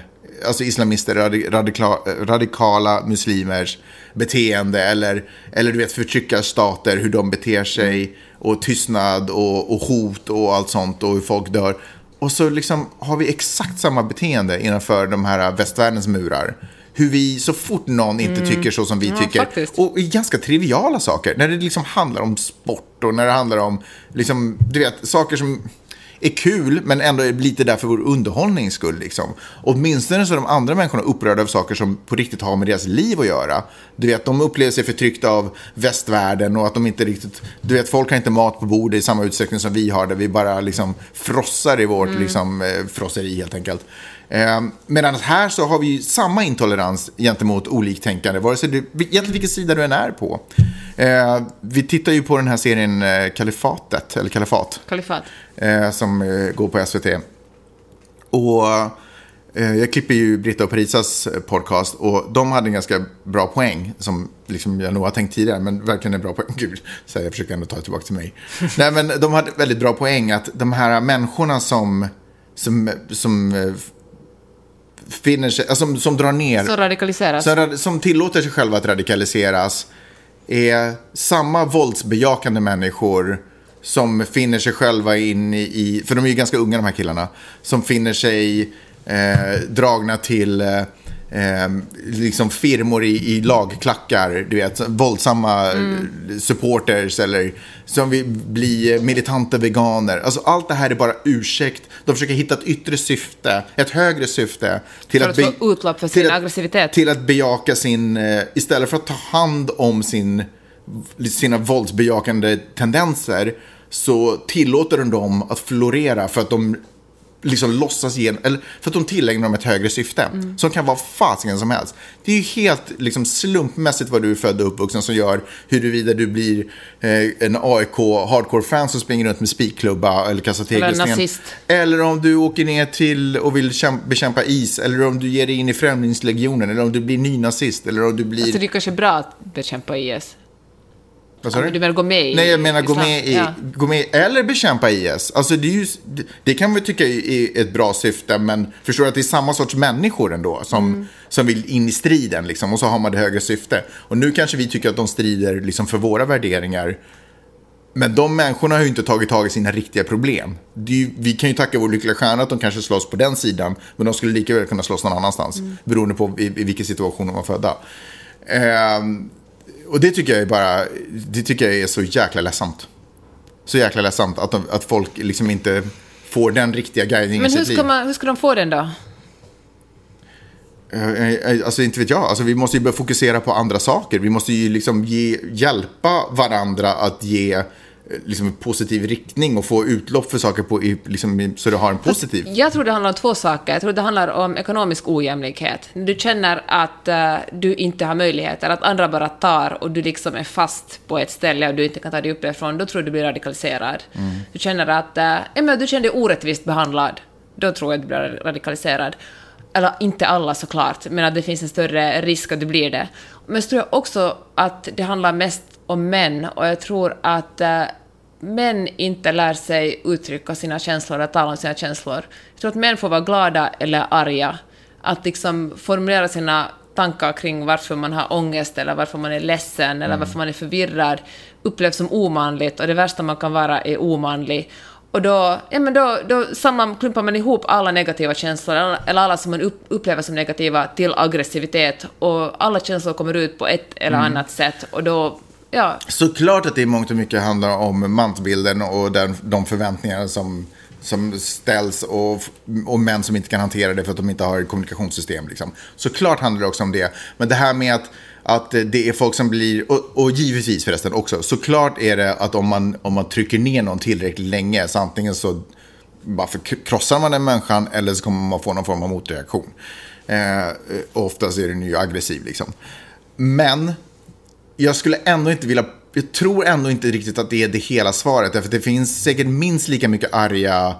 alltså islamister, radi, radikala, radikala muslimers beteende eller, eller du vet förtryckarstater, hur de beter sig och tystnad och, och hot och allt sånt och hur folk dör. Och så liksom har vi exakt samma beteende innanför de här västvärldens murar. Hur vi, så fort någon inte tycker så som vi Ja, tycker, faktiskt. och i ganska triviala saker, när det liksom handlar om sport och när det handlar om, liksom, du vet, saker som är kul, men ändå är lite där för vår underhållnings skull. Liksom. Åtminstone så är de andra människorna upprörda över saker som på riktigt har med deras liv att göra. Du vet, de upplever sig förtryckta av västvärlden och att de inte riktigt... Du vet, folk har inte mat på bordet i samma utsträckning som vi har, där vi bara liksom frossar i vårt liksom, eh, frosseri helt enkelt. Eh, medan här så har vi samma intolerans gentemot oliktänkande, vare sig du, egentligen vilken sida du än är på. Eh, vi tittar ju på den här serien eh, Kalifatet, eller Kalifat, Kalifat. eh, som eh, går på SVT. Och eh, jag klipper ju Britta och Parisas podcast och de hade en ganska bra poäng som liksom jag nog har tänkt tidigare, men verkligen en bra poäng. [LAUGHS] Gud, så jag försöker ändå ta det tillbaka till mig. [LAUGHS] Nej, men de hade väldigt bra poäng att de här människorna som, som, som finner sig, alltså, som, som drar ner Så radikaliseras. rad- som tillåter sig själva att radikaliseras är samma våldsbejakande människor som finner sig själva in i- för de är ju ganska unga de här killarna, som finner sig eh, dragna till eh, eh, liksom firmor i, i lagklackar, du vet, våldsamma eh, supporters eller som vill bli militanta veganer. Alltså allt det här är bara ursäkt. De försöker hitta ett yttre syfte, ett högre syfte. Till För att be- få utlopp för sin att- aggressivitet. Till att bejaka sin, eh, istället för att ta hand om sin, sina våldsbejakande tendenser så tillåter de dem att florera för att de liksom låtsas ge, eller för att de tillägnar dem ett högre syfte. Mm. Som kan vara fasiken som helst. Det är ju helt liksom, slumpmässigt vad du är född och uppvuxen som gör huruvida du blir eh, en AIK hardcore-fan som springer runt med spikklubba eller kastar Eller tegelsten. Eller om du åker ner till och vill kämpa, bekämpa is. Eller om du ger dig in i Främlingslegionen. Eller om du blir nynazist. Eller om du blir... Så det är kanske bra att bekämpa IS. Ja, du menar gå med i Nej, jag menar gå med i... Ja. Gå med, eller bekämpa IS. Alltså det, ju, det, kan vi tycka är ett bra syfte. Men förstår att det är samma sorts människor ändå. Som, Mm. som vill in i striden liksom. Och så har man det högre syfte. Och nu kanske vi tycker att de strider liksom för våra värderingar. Men de människorna har ju inte tagit tag i sina riktiga problem. Ju, vi kan ju tacka vår lyckliga stjärna att de kanske slåss på den sidan. Men de skulle lika väl kunna slåss någon annanstans. Beroende på i, i vilken situation de var födda. Ehm, och det tycker jag är bara, det tycker jag är så jäkla ledsamt. Så jäkla ledsamt att, de, att folk liksom inte får den riktiga guidningen Men hur ska, liv. man, hur ska de få den då? Eh, eh, Alltså inte vet jag, alltså, vi måste ju börja fokusera på andra saker. Vi måste ju liksom ge, hjälpa varandra att ge eh, liksom, en positiv riktning och få utlopp för saker på, liksom, så det har en positiv. Jag tror det handlar om två saker. Jag tror det handlar om ekonomisk ojämlikhet. Du känner att eh, du inte har möjligheter, att andra bara tar och du liksom är fast på ett ställe och du inte kan ta dig uppifrån, då tror jag du blir radikaliserad. Du känner att eh, ja, men du känner dig orättvist behandlad, då tror jag du blir radikaliserad. Eller inte alla såklart, men att det finns en större risk att du blir det. Men så tror jag också att det handlar mest om män och jag tror att eh, män inte lär sig uttrycka sina känslor eller tala om sina känslor. Jag tror att män får vara glada eller arga. Att liksom formulera sina tankar kring varför man har ångest eller varför man är ledsen eller varför man är förvirrad upplevs som omanligt och det värsta man kan vara är omanlig. Och då, ja, men då, då samman, klumpar man ihop alla negativa känslor, eller eller alla som man upp, upplever som negativa, till aggressivitet. Och alla känslor kommer ut på ett eller annat sätt. Och då, ja, Såklart att det i mångt och mycket handlar om mansbilden och den, de förväntningar som, som ställs och, och män som inte kan hantera det för att de inte har ett kommunikationssystem. Liksom. Såklart handlar det också om det. Men det här med att, att det är folk som blir, och, och givetvis förresten också, såklart är det att om man, om man trycker ner någon tillräckligt länge så antingen så bara krossar man den människan eller så kommer man få någon form av motreaktion. Eh, och oftast är den ju aggressiv liksom. Men jag skulle ändå inte vilja, jag tror ändå inte riktigt att det är det hela svaret. Därför att det finns säkert minst lika mycket arga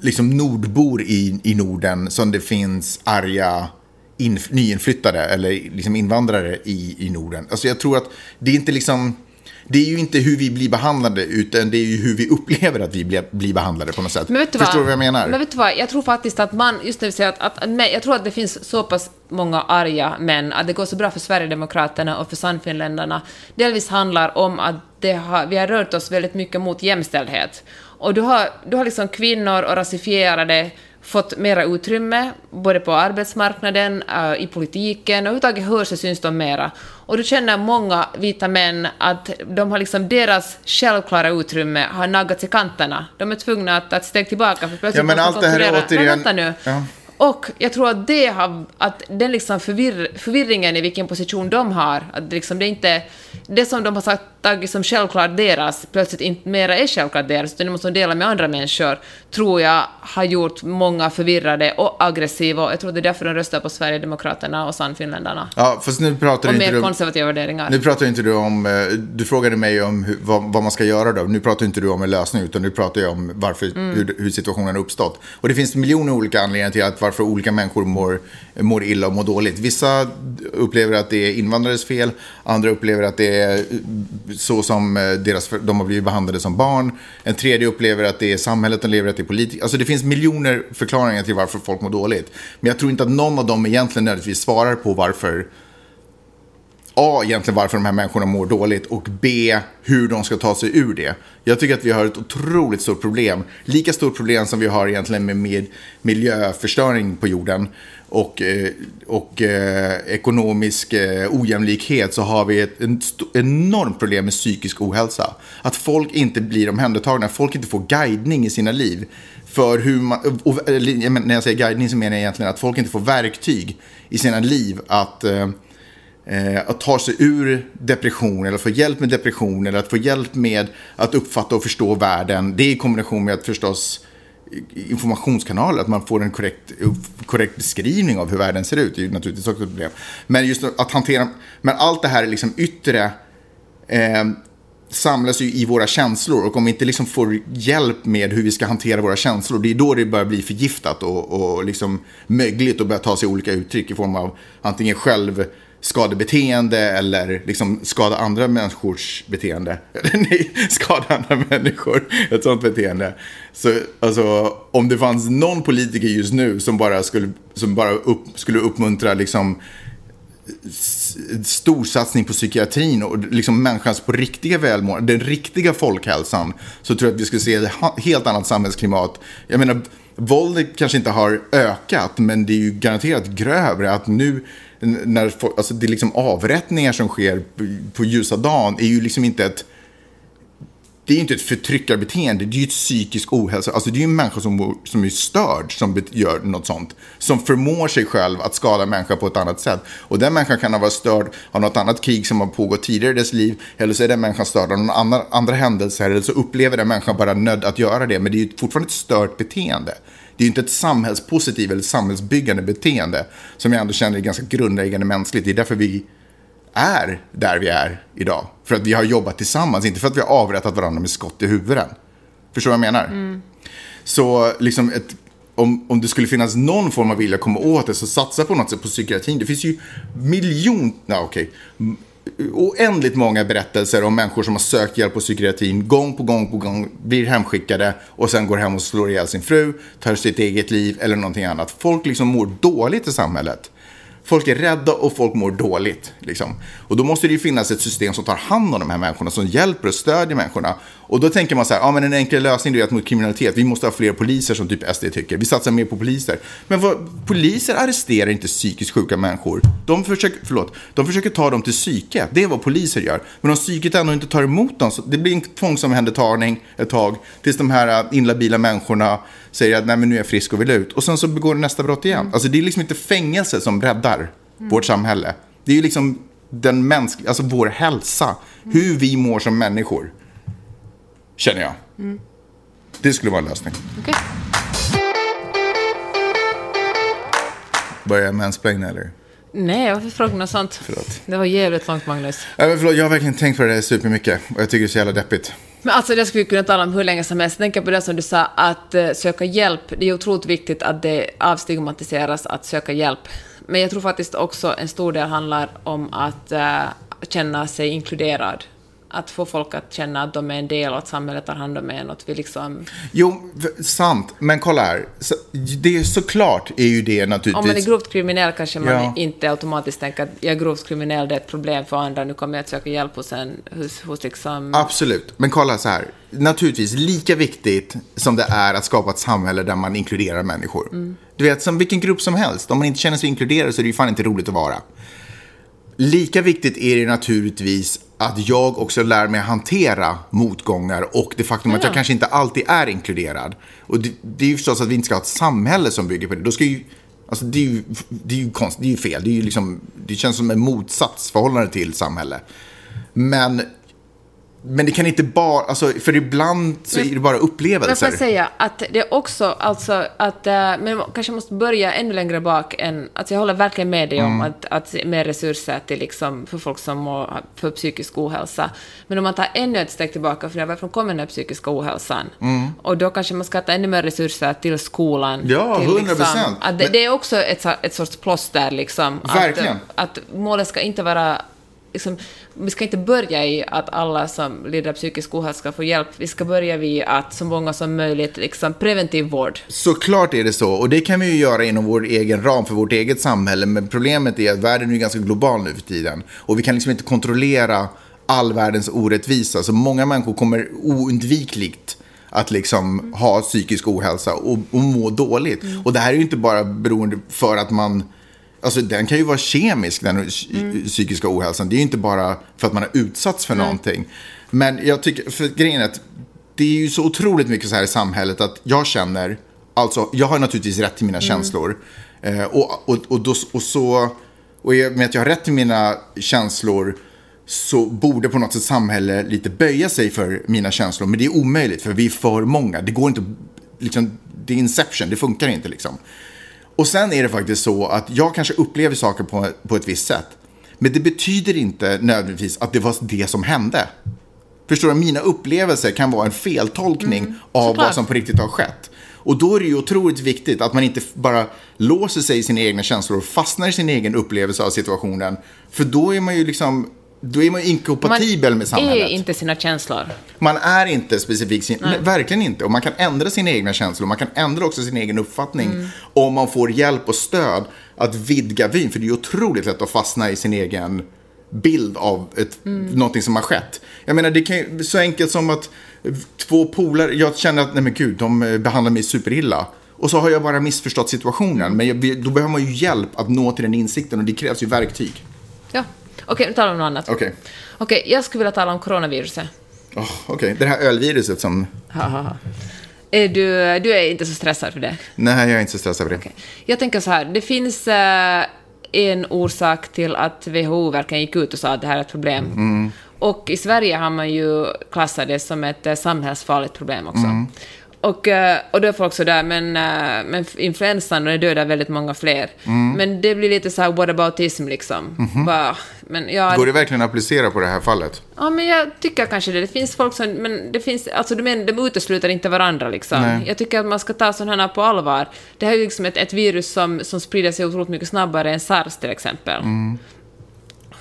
liksom nordbor i, i Norden som det finns arga in, nyinflyttade eller liksom invandrare i, i Norden. Alltså jag tror att det är inte liksom, det är ju inte hur vi blir behandlade utan det är ju hur vi upplever att vi blir, blir behandlade på något sätt. Men vet du Förstår du vad jag menar? Men vet du vad? Jag tror faktiskt att man, just när vi säger att, att, jag tror att det finns så pass många arga män, att det går så bra för Sverigedemokraterna och för Sannfinländarna, delvis handlar om att det har, vi har rört oss väldigt mycket mot jämställdhet. Och du har, du har liksom kvinnor och rasifierade fått mera utrymme, både på arbetsmarknaden, äh, i politiken, och överhuvudtaget hörs och syns de mera. Och då känner många vita män att de har liksom deras självklara utrymme har naggats i kanterna. De är tvungna att ta ett steg tillbaka för plötsligt Ja, men måste allt det här är återigen- Men vänta nu. Ja. Och jag tror att det har, att den liksom förvirr, förvirringen i vilken position de har, att det liksom det inte, det som de har sagt tagit som självklart deras, plötsligt inte mera är självklart deras, utan det måste de dela med andra människor, tror jag har gjort många förvirrade och aggressiva, och jag tror det är därför de röstar på Sverigedemokraterna och Sannfinländarna. Ja, fast nu pratar Och inte mer du... konservativa värderingar. Nu pratar inte du om, eh, du frågade mig om hur, vad, vad man ska göra då. Nu pratar inte du om en lösning, utan nu pratar jag om varför, Mm. hur, hur situationen har uppstått. Och det finns miljoner olika anledningar till att varför varför olika människor mår, mår illa och mår dåligt. Vissa upplever att det är invandrares fel, andra upplever att det är eh, så som eh, deras, de har blivit behandlade som barn. En tredje upplever att det är samhället de lever i, att det är politiker. Alltså det finns miljoner förklaringar till varför folk mår dåligt. Men jag tror inte att någon av dem egentligen nödvändigtvis svarar på varför A, egentligen varför de här människorna mår dåligt och B, hur de ska ta sig ur det. Jag tycker att vi har ett otroligt stort problem. Lika stort problem som vi har egentligen med, med miljöförstöring på jorden och, eh, och eh, ekonomisk eh, ojämlikhet så har vi ett en st- enormt problem med psykisk ohälsa. Att folk inte blir omhändertagna, folk inte får guidning i sina liv. För hur man, och, när jag säger guidning så menar jag egentligen att folk inte får verktyg i sina liv att eh, Eh, att ta sig ur depression eller få hjälp med depression eller att få hjälp med att uppfatta och förstå världen. Det är i kombination med att förstås informationskanaler, att man får en korrekt, korrekt beskrivning av hur världen ser ut. Det är ju naturligtvis också ett problem. Men just att hantera, men allt det här liksom yttre eh, samlas ju i våra känslor och om vi inte liksom får hjälp med hur vi ska hantera våra känslor, det är då det börjar bli förgiftat och, och liksom mögligt och börja ta sig olika uttryck i form av antingen själv skadebeteende eller liksom skada andra människors beteende. [LAUGHS] Nej, skada andra människor, ett sånt beteende. Så alltså, om det fanns någon politiker just nu som bara skulle, som bara upp, skulle uppmuntra liksom storsatsning på psykiatrin och liksom människans på riktiga välmående, den riktiga folkhälsan, så tror jag att vi skulle se ett helt annat samhällsklimat. Jag menar, våldet kanske inte har ökat, men det är ju garanterat grövre att nu när alltså det är liksom avrättningar som sker på, ljusa dagen är ju liksom inte ett det är ju inte ett förtryckarbeteende, det är ju ett psykisk ohälsa. Alltså det är ju en människa som, som är störd som gör något sånt. Som förmår sig själv att skada människa på ett annat sätt. Och den människan kan ha varit störd av något annat krig som har pågått tidigare i dess liv. Eller så är den människan störd av någon andra, andra händelser. Eller så upplever den människan bara nödd att göra det. Men det är ju fortfarande ett stört beteende. Det är ju inte ett samhällspositivt eller samhällsbyggande beteende. Som jag ändå känner är ganska grundläggande mänskligt. Det är därför vi är där vi är idag. För att vi har jobbat tillsammans, inte för att vi har avrättat varandra med skott i huvudet. Förstår du vad jag menar? Så liksom ett, om, om det skulle finnas någon form av vilja att komma åt det, så satsa på något sätt på psykiatrin. Det finns ju miljon, ja, okej, M- oändligt många berättelser om människor som har sökt hjälp på psykiatrin gång på gång på gång, blir hemskickade och sen går hem och slår ihjäl sin fru, tar sitt eget liv eller någonting annat. Folk liksom mår dåligt i samhället. Folk är rädda och folk mår dåligt. Liksom. Och då måste det ju finnas ett system som tar hand om de här människorna, som hjälper och stödjer människorna. Och då tänker man så här, ja men en enkel lösning är att mot kriminalitet, vi måste ha fler poliser som typ SD tycker. Vi satsar mer på poliser. Men vad, poliser arresterar inte psykiskt sjuka människor. De försöker, förlåt, de försöker ta dem till psyket. Det är vad poliser gör. Men om psyket ändå inte tar emot dem, så det blir en tvångsomhändertagning ett tag. Tills de här äh, inlabila människorna säger att nej men nu är jag frisk och vill ut. Och sen så begår de nästa brott igen. Alltså det är liksom inte fängelse som räddar vårt samhälle. Det är ju liksom den mänskliga, alltså vår hälsa. Hur vi mår som människor. Känner jag. Det skulle vara en lösning. Okej. Börjar jag mansplaina eller? Nej, varför frågar något sånt? Förlåt. Det var jävligt långt, Magnus. Nej, men förlåt, jag har verkligen tänkt på det där supermycket. Och jag tycker det är så jävla deppigt. Men alltså det skulle vi kunna tala om hur länge som helst. Tänker på det som du sa, att eh, söka hjälp. Det är otroligt viktigt att det avstigmatiseras att söka hjälp. Men jag tror faktiskt också en stor del handlar om att eh, känna sig inkluderad. Att få folk att känna att de är en del och att samhället tar hand om en att vi liksom... Jo, sant. Men kolla här. Så, det är såklart är ju det naturligtvis. Om man är grovt kriminell kanske man Ja. inte automatiskt tänker att jag är grovt kriminell, det är ett problem för andra, nu kommer jag att söka hjälp hos en, hos, hos liksom... Absolut. Men kolla så här. Naturligtvis lika viktigt som det är att skapa ett samhälle där man inkluderar människor. Du vet, som vilken grupp som helst. Om man inte känner sig inkluderad så är det ju fan inte roligt att vara. Lika viktigt är det naturligtvis att jag också lär mig att hantera motgångar och det faktum att Ja. jag kanske inte alltid är inkluderad. Och det, det är ju förstås att vi inte ska ha ett samhälle som bygger på det. Då ska ju, alltså det är ju, det är ju, konst, det är ju fel. Det, är ju liksom, det känns som en motsatsförhållande till samhälle. Men, men det kan inte bara, alltså, för ibland så är det bara Men får upplevelser. jag säga att det är också, alltså att, eh, men man kanske måste börja ännu längre bak än, alltså jag håller verkligen med dig om att, att mer resurser till liksom, för folk som mår, för psykisk ohälsa. Men om man tar ännu ett steg tillbaka, för varifrån kommer den här psykiska ohälsan? Och då kanske man ska ta ännu mer resurser till skolan. Ja, till 100%. Liksom, att det, Men- det är också ett, ett sorts plåster liksom. Verkligen. Att, att målet ska inte vara Liksom, vi ska inte börja i att alla som lider av psykisk ohälsa ska få hjälp. Vi ska börja vid att så många som möjligt, liksom preventiv vård. Såklart är det så. Och det kan vi ju göra inom vår egen ram för vårt eget samhälle. Men problemet är att världen är ganska global nu för tiden. Och vi kan liksom inte kontrollera all världens orättvisa. Så många människor kommer oundvikligt att liksom ha psykisk ohälsa och, och må dåligt. Och det här är ju inte bara beroende för att man... Alltså den kan ju vara kemisk, den psykiska ohälsan. Det är ju inte bara för att man har utsatts för någonting. Men jag tycker, för grejen är att det är ju så otroligt mycket så här i samhället att jag känner, alltså jag har naturligtvis rätt till mina känslor. Eh, och, och, och, då, och så, och i och med att jag har rätt till mina känslor så borde på något sätt samhälle lite böja sig för mina känslor. Men det är omöjligt för vi är för många. Det går inte, liksom, det är inception, det funkar inte liksom. Och sen är det faktiskt så att jag kanske upplever saker på, på ett visst sätt. Men det betyder inte nödvändigtvis att det var det som hände. Förstår du? Mina upplevelser kan vara en feltolkning av såklart. vad som på riktigt har skett. Och då är det ju otroligt viktigt att man inte bara låser sig i sina egna känslor och fastnar i sin egen upplevelse av situationen. För då är man ju liksom, då är man ju inkompatibel med samhället. är inte sina känslor. Man är inte specifikt sin, nej, verkligen inte. Och man kan ändra sina egna känslor. Man kan ändra också sin egen uppfattning. Mm. Om man får hjälp och stöd att vidga vyn. För det är otroligt lätt att fastna i sin egen bild av ett, Mm. någonting som har skett. Jag menar, det kan ju, så enkelt som att två polare, jag känner att, nej men gud, de eh, behandlar mig superilla. Och så har jag bara missförstått situationen. Men jag, då behöver man ju hjälp att nå till den insikten och det krävs ju verktyg. Ja. Okej, nu talar vi om något annat. Okej. Okej, jag skulle vilja tala om coronaviruset. Oh, Okej, det här ölviruset som... Är du, du är inte så stressad för det? Nej, jag är inte så stressad för det. Jag tänker så här, det finns eh, en orsak till att WHO verkligen gick ut och sa att det här är ett problem. Mm. Och i Sverige har man ju klassat det som ett eh, samhällsfarligt problem också. Mm. Och, eh, och då är folk sådär, men, eh, men influensan, och det dödar väldigt många fler. Mm. Men det blir lite så här whataboutism liksom. Bara, men ja, Mhm. Går det verkligen att applicera på det här fallet? Ja, men jag tycker kanske det. Det finns folk som... Men det finns... Alltså, de, men, de utesluter inte varandra, liksom. Nej. Jag tycker att man ska ta sådana här på allvar. Det här är ju liksom ett, ett virus som, som sprider sig otroligt mycket snabbare än sars, till exempel.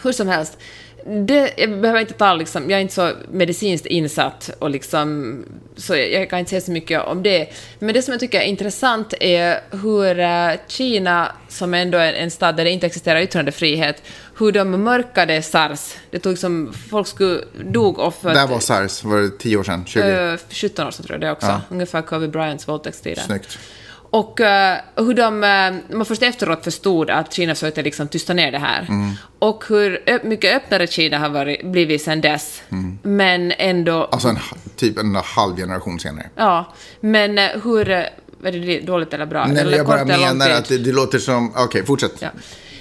Hur som helst. Det, jag behöver inte ta liksom, jag är inte så medicinskt insatt och liksom, så jag, jag kan inte säga så mycket om det. Men det som jag tycker är intressant är hur eh, Kina, som ändå är en stad där det inte existerar yttrandefrihet, hur de mörkade sars. Det tog som, folk skulle, dog och för Där var sars, var det 10 år sedan? 20? eh, 17 år sedan tror jag det också. Ja. Ungefär Kobe Bryants våldtäktstider. Snyggt. Och eh, hur de, eh, man först efteråt förstod att Kina försökte liksom tysta ner det här. Mm. Och hur ö- mycket öppnare Kina har varit, blivit sedan dess. Men ändå... Mm. Alltså en, typ en halv generation senare. Ja, men eh, hur... Är det dåligt eller bra? Nej, eller jag bara menar att det, det låter som... Okej, fortsätt. Ja.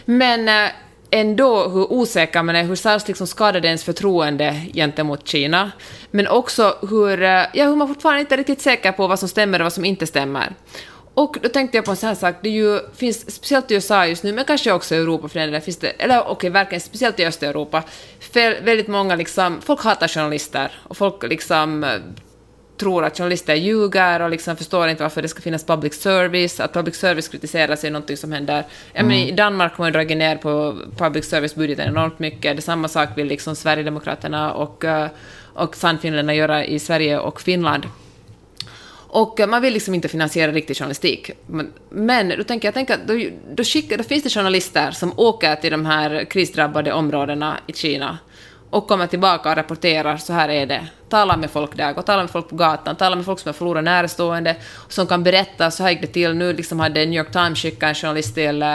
Men ändå hur osäker man är, hur sars liksom skadade ens förtroende gentemot Kina. Men också hur, ja, hur man fortfarande inte är riktigt säker på vad som stämmer och vad som inte stämmer. Och då tänkte jag på en sån här sak, det är ju, finns, speciellt i USA just nu, men kanske också i Europa för den finns det, eller okej, verkligen speciellt i Östeuropa, väldigt många liksom, folk hatar journalister och folk liksom eh, tror att journalister ljuger och liksom förstår inte varför det ska finnas public service. Att public service kritiseras är någonting som händer. Jag menar, I Danmark har man dragit ner på public service-budgeten enormt mycket. Det samma sak vill liksom Sverigedemokraterna och, eh, och Sannfinländarna göra i Sverige och Finland. Och eh, man vill liksom inte finansiera riktig journalistik. Men, då tänker jag, tänker, då, då, skickar, då finns det journalister som åker till de här krisdrabbade områdena i Kina och kommer tillbaka och rapporterar, så här är det. Tala med folk där, gå tala med folk på gatan, tala med folk som har förlorat närstående, som kan berätta, så här gick det till. Nu liksom hade New York Times skickat en journalist till, uh,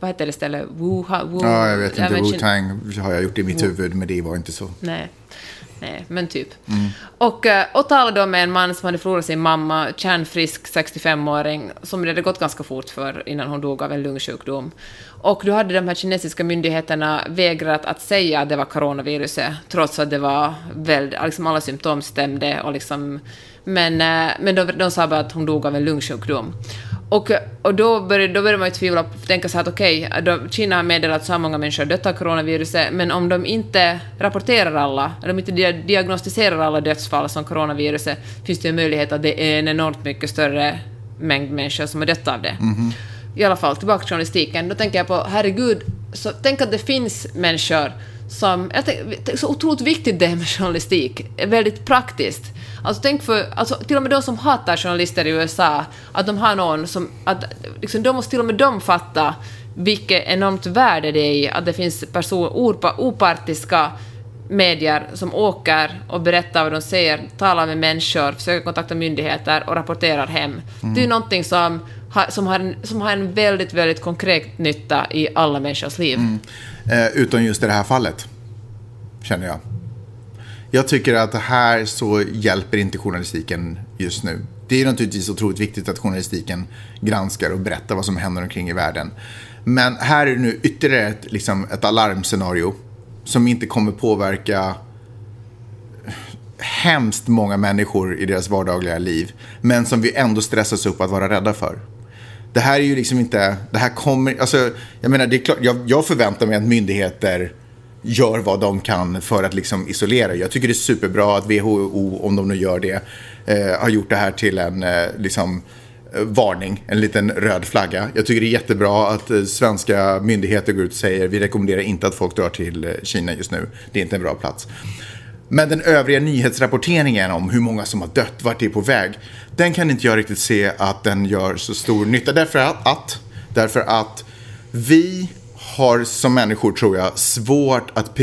vad heter det stället? Wuhan? Wu, ja, jag vet inte. Wu-Tang har jag gjort i mitt huvud, men det var inte så. Nej. Nej, men typ. Mm. Och, eh, och talade då med en man som hade förlorat sin mamma, kärnfrisk 65-åring, som det hade gått ganska fort för innan hon dog av en lungsjukdom. Och då hade de här kinesiska myndigheterna vägrat att säga att det var coronaviruset, trots att det var väldigt, liksom alla symptom stämde. Och liksom, men eh, men de, de sa bara att hon dog av en lungsjukdom. Och, och då, började, då började man ju tvivla och tänka så att okej, okay, Kina har meddelat att så här många människor dött av coronaviruset, men om de inte rapporterar alla, om de inte diagnostiserar alla dödsfall som coronaviruset, finns det ju möjlighet att det är en enormt mycket större mängd människor som har dött av det. Mm -hmm. I alla fall, tillbaka till journalistiken. Då tänker jag på, herregud, så tänk att det finns människor som... Jag tänker, så otroligt viktigt det är med journalistik, väldigt praktiskt. Alltså tänk för, alltså till och med de som hatar journalister i USA, att de har någon som, att liksom, de måste till och med de fatta vilket enormt värde det är i att det finns person, opartiska medier som åker och berättar vad de ser, talar med människor, försöker kontakta myndigheter och rapporterar hem. Mm. Det är ju någonting som har, som, har en, som har en väldigt, väldigt konkret nytta i alla människors liv. Mm. Eh, utom just i det här fallet, känner jag. Jag tycker att här så hjälper inte journalistiken just nu. Det är naturligtvis otroligt viktigt att journalistiken granskar och berättar vad som händer omkring i världen. Men här är det nu ytterligare ett, liksom, ett alarmscenario som inte kommer påverka hemskt många människor i deras vardagliga liv. Men som vi ändå stressas upp att vara rädda för. Det här är ju liksom inte, det här kommer, alltså, jag menar, det är klart, jag, jag förväntar mig att myndigheter gör vad de kan för att liksom isolera. Jag tycker det är superbra att WHO, om de nu gör det, eh, har gjort det här till en eh, liksom, eh, varning, en liten röd flagga. Jag tycker det är jättebra att eh, svenska myndigheter går ut och säger vi rekommenderar inte att folk drar till eh, Kina just nu. Det är inte en bra plats. Men den övriga nyhetsrapporteringen om hur många som har dött, vart det är på väg, den kan inte jag riktigt se att den gör så stor nytta. Därför att, därför att vi har som människor, tror jag, svårt att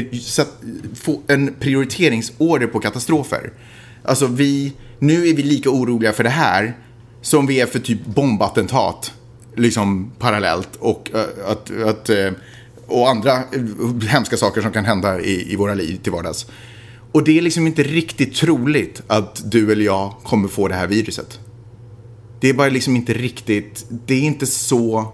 få en prioriteringsorder på katastrofer. Alltså vi, nu är vi lika oroliga för det här som vi är för typ bombattentat, liksom parallellt. Och, att, att, eh, och andra eh, hemska saker som kan hända i, i våra liv till vardags. Och det är liksom inte riktigt troligt att du eller jag kommer få det här viruset. Det är bara liksom inte riktigt, det är inte så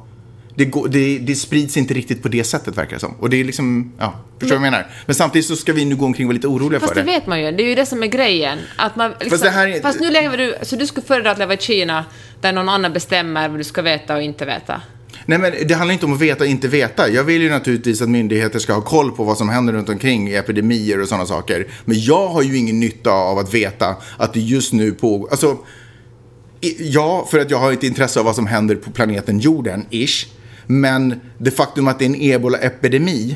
det, går, det, det, sprids inte riktigt på det sättet verkar det som. Och det är liksom, ja, förstår du vad jag menar? Men samtidigt så ska vi nu gå omkring och vara lite oroliga fast för det. Fast det vet man ju, det är ju det som är grejen. Att man, liksom, fast, är... fast, nu lever du, så du skulle föredra att leva i Kina där någon annan bestämmer vad du ska veta och inte veta? Nej, men det handlar inte om att veta och inte veta. Jag vill ju naturligtvis att myndigheter ska ha koll på vad som händer runt omkring i epidemier och sådana saker. Men jag har ju ingen nytta av att veta att det just nu pågår... Alltså, ja, för att jag har ett intresse av vad som händer på planeten jorden, ish. Men det faktum att det är en ebola-epidemi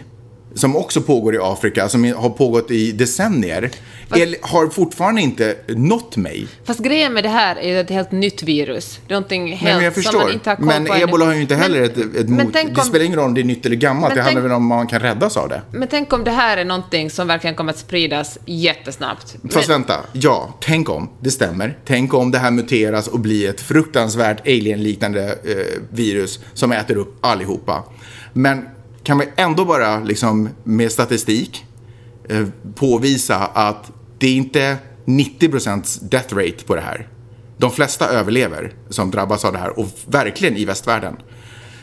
som också pågår i Afrika, som har pågått i decennier, Fast, har fortfarande inte nått mig. Fast grejen med det här är att det är ett helt nytt virus. Det är någonting helt men jag förstår. som man inte har koll men på Men ebola har ju inte heller men, ett, ett mot. Det om, spelar ingen roll om det är nytt eller gammalt. Det handlar väl om man kan räddas av det. Men tänk om det här är någonting som verkligen kommer att spridas jättesnabbt. Fast men, vänta, ja, tänk om, det stämmer. Tänk om det här muteras och blir ett fruktansvärt alien-liknande eh, virus som äter upp allihopa. Men kan vi ändå bara liksom med statistik eh, påvisa att det är inte 90% death rate på det här. De flesta överlever som drabbas av det här och verkligen i västvärlden.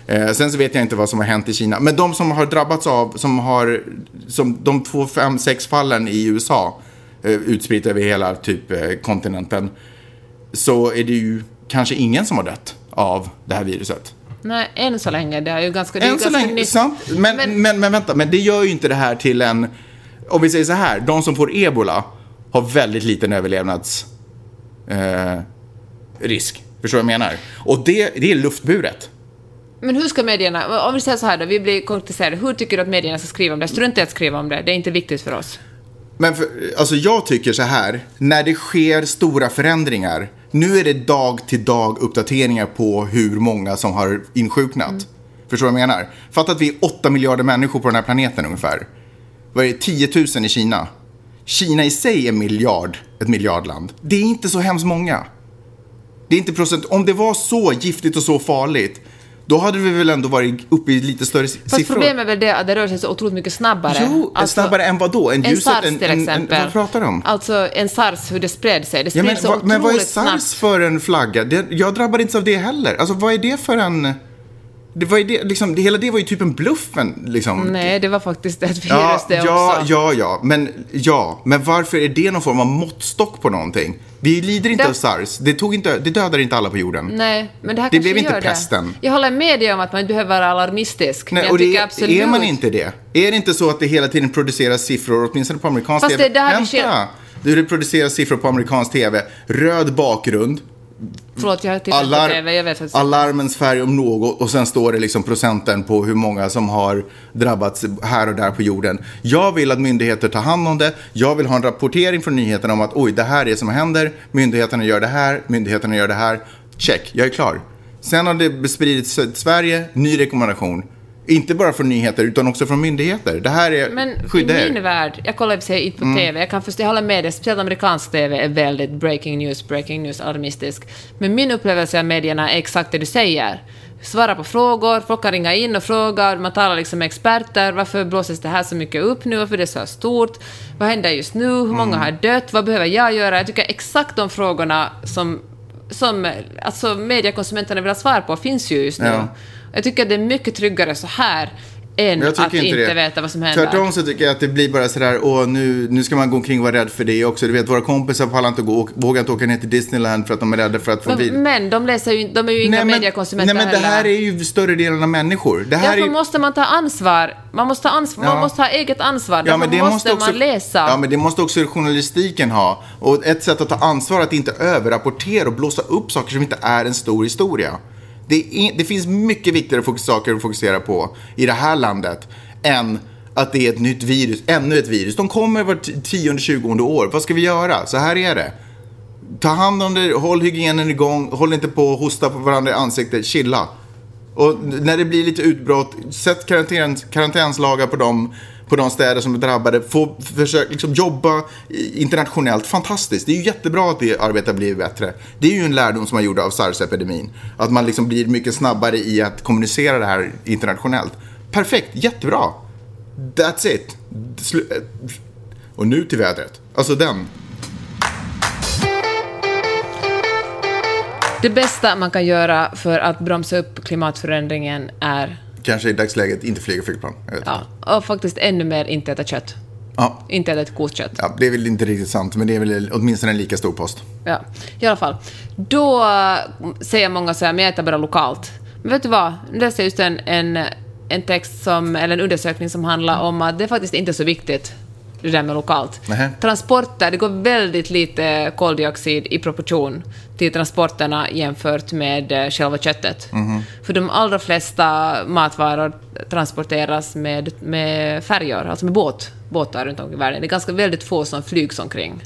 Eh, sen så vet jag inte vad som har hänt i Kina. Men de som har drabbats av, som har, som de två, fem, sex fallen i USA eh, utspritt över hela typ eh, kontinenten. Så är det ju kanske ingen som har dött av det här viruset. Nej, än så länge. Det är ju ganska, än så länge, nytt. sant. Men, men, men, men, vänta, men det gör ju inte det här till en... Om vi säger så här, de som får ebola har väldigt liten överlevnads... eh, risk. Förstår du vad jag menar? Och det, det är luftburet. Men hur ska medierna, om vi säger så här då, vi blir konkretiserade, hur tycker du att medierna ska skriva om det? Strunta i att skriva om det, det är inte viktigt för oss. Men för, alltså jag tycker så här, när det sker stora förändringar, nu är det dag till dag uppdateringar på hur många som har insjuknat. Mm. Förstår du vad jag menar? Fatta att vi är 8 miljarder människor på den här planeten ungefär. Vad är det, 10 000 i Kina? Kina i sig är miljard, ett miljardland. Det är inte så hemskt många. Det är inte procent. Om det var så giftigt och så farligt, då hade vi väl ändå varit uppe i lite större siffror. Fast problemet är väl det att det rör sig så otroligt mycket snabbare. Jo, alltså, snabbare än vad då? En, en sars till exempel. En, vad pratar du om? Alltså en sars, hur det spred sig. Det sprids ja, men, så va, otroligt Men vad är sars snabbt. för en flagga? Det, jag drabbade inte av det heller. Alltså vad är det för en... Det var ju det, liksom, det, hela det var ju typ en bluffen. Liksom. Nej, det var faktiskt ett virus ja, det ja, också. Ja, ja, men, ja. Men varför är det någon form av måttstock på någonting? Vi lider inte det... av sars. Det, tog inte, det dödar inte alla på jorden. Nej, men det här Det blev inte gör pesten. Det. Jag håller med dig om att man inte behöver vara alarmistisk. Nej, jag och det, absolut... är man inte det? Är det inte så att det hela tiden produceras siffror, åtminstone på amerikansk Fast TV? det där Vänta! Det produceras siffror på amerikansk TV. Röd bakgrund. Förlåt, jag har tittat Alarm, på TV. Jag vet alarmens färg om något och sen står det liksom procenten på hur många som har drabbats här och där på jorden. Jag vill att myndigheter tar hand om det. Jag vill ha en rapportering från nyheterna om att oj, det här är det som händer. Myndigheterna gör det här, myndigheterna gör det här. Check, jag är klar. Sen har det bespridits till Sverige, ny rekommendation. Inte bara från nyheter utan också från myndigheter. Det här är Men skydda i min värld, jag kollar i sig inte på Mm. TV, jag kan förstå, jag håller med dig, speciellt amerikansk TV är väldigt breaking news, breaking news, alarmistisk. Men min upplevelse av medierna är exakt det du säger. Svara på frågor, folk kan ringa in och fråga, man talar liksom med experter, varför blåses det här så mycket upp nu, varför det är så här stort, vad händer just nu, hur många Mm. har dött, vad behöver jag göra? Jag tycker exakt de frågorna som, som alltså mediekonsumenterna vill ha svar på finns ju just nu. Ja. Jag tycker att det är mycket tryggare så här än Jag tycker att inte, det. veta vad som händer. Tvärtom så tycker jag att det blir bara sådär, åh nu, nu ska man gå omkring och vara rädd för det också. Du vet, våra kompisar pallar inte gå, vågar inte åka ner till Disneyland för att de är rädda för att få vid... Men, de, läser ju, de är ju inga Nej, men- mediekonsumenter Nej men det här heller. är ju större delen av människor. Det här är Därför ju... måste man ta ansvar. Man måste, ansvar. Ja. man måste ha eget ansvar. Därför men det måste, också, man läsa. Ja, men det måste också journalistiken ha. Och ett sätt att ta ansvar är att inte överrapportera och blåsa upp saker som inte är en stor historia. Det, är, det finns mycket viktigare fokus- saker att fokusera på i det här landet än att det är ett nytt virus, ännu ett virus. De kommer vart tionde, tjugonde år. Vad ska vi göra? Så här är det. Ta hand om det, håll hygienen igång, håll inte på och hosta på varandra i ansiktet, chilla. Och när det blir lite utbrott, sätt karantän, karantänslagar på dem på de städer som är drabbade. Få, försöka liksom jobba internationellt. Fantastiskt. Det är ju jättebra att det arbetet blir bättre. Det är ju en lärdom som man gjorde av sars-epidemin. Att man liksom blir mycket snabbare i att kommunicera det här internationellt. Perfekt, jättebra. That's it. Eh, Och nu till vädret. Alltså den. Det bästa man kan göra för att bromsa upp klimatförändringen är Kanske i dagsläget inte flyga flygplan. Ja, inte. och faktiskt ännu mer inte äta kött. Ja. Inte äta ett koskött. ja, det är väl inte riktigt sant, men det är väl åtminstone en lika stor post. Ja, i alla fall. Då äh, säger många så här, men jag äter bara lokalt. Men vet du vad? Nu läste jag just en, en, en text som, eller en undersökning som handlar om att det faktiskt inte är så viktigt det där med lokalt. Nähä. Transporter, det går väldigt lite koldioxid i proportion till transporterna jämfört med eh, själva köttet. Mhm. För de allra flesta matvaror transporteras med, med färjor, alltså med båt, båtar runt om i världen. Det är ganska väldigt få som flygs omkring.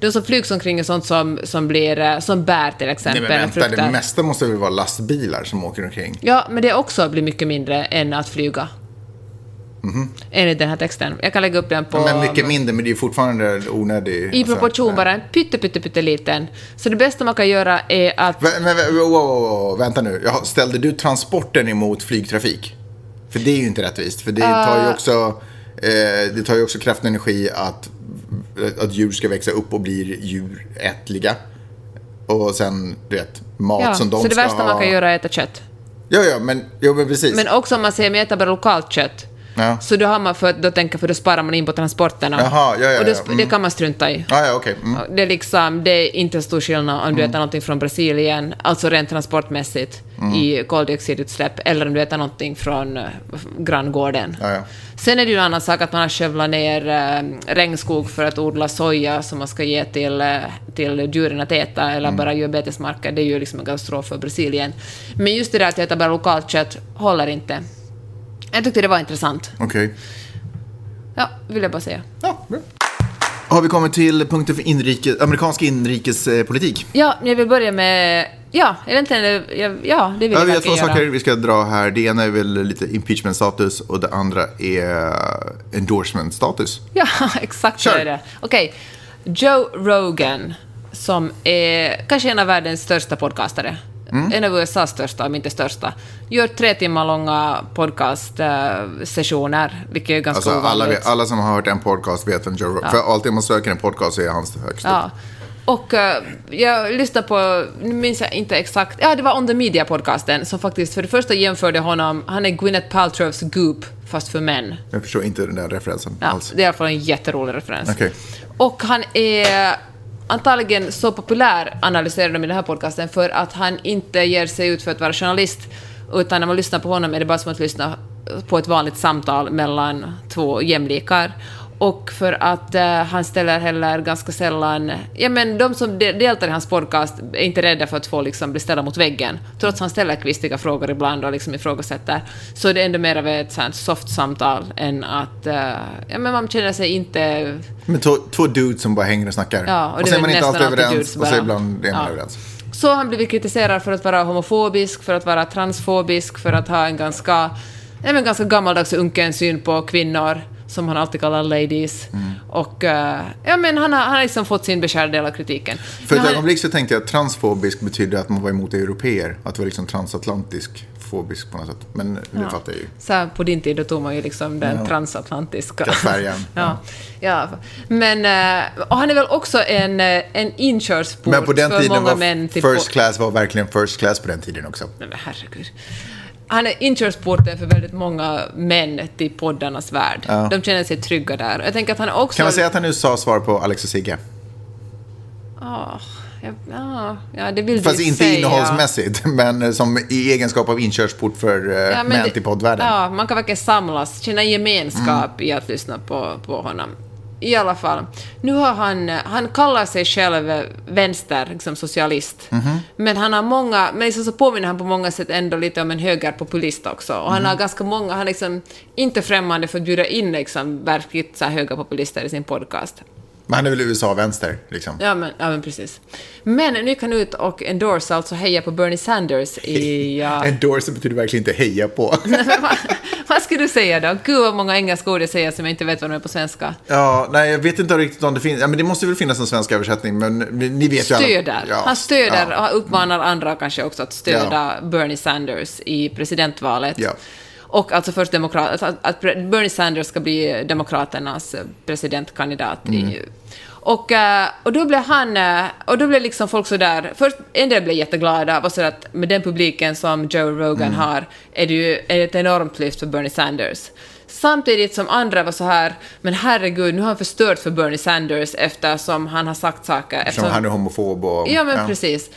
De som flygs omkring är sånt som, som, blir, eh, som bär till Nej exempel. men vänta, frukter. det mesta måste väl vara lastbilar som åker omkring? Ja, men det också blir mycket mindre än att flyga. Enligt den här texten. Jag kan lägga upp den på... Men mycket mindre, men det är fortfarande onödig... I alltså, proportion bara en pytte, pytte, pytte liten. Så det bästa man kan göra är att... Men, men, wow, wow, wow, vänta nu. Jaha, Ställde du transporten emot flygtrafik? För det är ju inte rättvist. För det tar ju också, eh, det tar ju också kraft och energi att, att djur ska växa upp och bli djurätliga. Och sen, du vet, mat Ja, som de så det ska värsta ha. man kan göra är att äta kött. Ja, ja, men, jo, men precis. Men också om man säger att jag äter bara lokalt kött. Ja. Så då har man för, då tänker för då sparar man in på transporterna. Jaha, ja, ja, och då, mm. det kan man strunta i. Ja, ja, okej. Mm. Det är, liksom, det är inte stor skillnad om du äter någonting från Brasilien, alltså rent transportmässigt, Mm. i koldioxidutsläpp, eller om du äter någonting från eh, granngården. Ja, ja. Sen är det ju en annan sak att man har skövlat ner eh, regnskog för att odla soja som man ska ge till, eh, till djuren att äta, Mm. eller bara göra betesmarker. Det är ju liksom en katastrof för Brasilien. Men just det där att äta bara lokalt kött håller inte. Jag tyckte det var intressant. Okej. Ja, vill jag bara säga. Ja, bra. Har vi kommit till punkten för inrikes, amerikansk inrikespolitik? Ja, jag vill börja med... Ja, egentligen... Ja, ja det vill Ja, jag vi har verkligen två saker göra. vi ska dra här. Det ena är väl lite impeachment-status och det andra är endorsement-status. Ja, [LAUGHS] exakt så Kör. är det. Okej. Joe Rogan, som är kanske en av världens största podcastare. Mm. En av USAs största, om inte största. Gör tre timmar långa podcast-sessioner, vilket är ganska Alltså, alla, ovanligt. vet- alla som har hört en podcast vet vem Joe Rogan För alltid man söker en podcast så är hans högst. Ja. Och eh, jag lyssnade på, nu minns jag inte exakt, ja det var On the Media-podcasten som faktiskt för det första jämförde honom, han är Gwyneth Paltrows Goop, fast för män. Jag förstår inte den där referensen Ja, alls. det är i alla fall en jätterolig referens. Okej. Och han är antagligen så populär, analyserar de i den här podcasten, för att han inte ger sig ut för att vara journalist, utan när man lyssnar på honom är det bara som att lyssna på ett vanligt samtal mellan två jämlikar. Och för att eh, han ställer heller ganska sällan... Ja, men de som de- deltar i hans podcast är inte rädda för att få liksom bli ställda mot väggen. Trots att han ställer kvistiga frågor ibland och liksom ifrågasätter, så är det ändå mer av ett sånt soft samtal än att... eh, ja, men man känner sig inte... Men två, två dudes som bara hänger och snackar. Ja, och och så är är man inte alltid överens och så ibland är man Ja. överens. Så han blivit kritiserad för att vara homofobisk, för att vara transfobisk, för att ha en ganska, ja, men ganska gammaldags unken syn på kvinnor, som han alltid kallar ladies. Mm. Och eh, ja, men han har, han har liksom fått sin beskärda del av kritiken. För ett han- ögonblick så tänkte jag att transfobisk betyder att man var emot europeer. Att det var liksom transatlantisk fobisk på något sätt. Men det fattar jag ju. Så här, på din tid då tog man ju liksom den transatlantiska Den färgen. [LAUGHS] ja. Ja. Men, och han är väl också en, eh, en inkörsport Men på den för tiden många var män till first class var verkligen first class på den tiden också. Men herregud. Han är inkörsporten för väldigt många män till poddarnas värld. Ja. De känner sig trygga där. Jag tänker att han också... Kan man säga att han nu sa svar på Alex och Sigge? Ah, ja, ja, ja, det vill Fast du inte säga. innehållsmässigt, [LAUGHS] men som i egenskap av inkörsport för eh, Ja, män det- till poddvärlden. Ja, man kan verkligen samlas, känna gemenskap Mm. i att lyssna på, på honom. I alla fall, nu har han, han kallar sig själv vänster, liksom socialist. Mhm. Men han har många, men liksom så påminner han på många sätt ändå lite om en högerpopulist också. Och han har Mhm. ganska många, han är liksom inte främmande för att bjuda in liksom verkligt så här högerpopulister i sin podcast. Men han är väl USA-vänster, liksom. Ja men, ja, men precis. Men nu gick han ut och endorsa, alltså heja på Bernie Sanders i... Ja, [LAUGHS] Endorse betyder verkligen inte heja på. [LAUGHS] vad, vad skulle du säga då? Gud vad många engelska ord jag säger som jag inte vet vad de är på svenska. ja, nej, jag vet inte riktigt om det finns. Ja, men det måste väl finnas en svensk översättning, men ni vet ju alla. Stöder. Ja, Han stöder Ja. och uppmanar andra kanske också att stödja Bernie Sanders i presidentvalet. Ja. Och alltså först demokrat, att, att Bernie Sanders ska bli Demokraternas presidentkandidat. Mm. I, och, eh, och då blev han, eh, och då blev liksom folk sådär, först en del blev jätteglada, var så att med den publiken som Joe Rogan Mm. har är det ju är det ett enormt lyft för Bernie Sanders. Samtidigt som andra var så här, men herregud, nu har han förstört för Bernie Sanders eftersom han har sagt saker. Eftersom han är homofob och... Ja, men precis.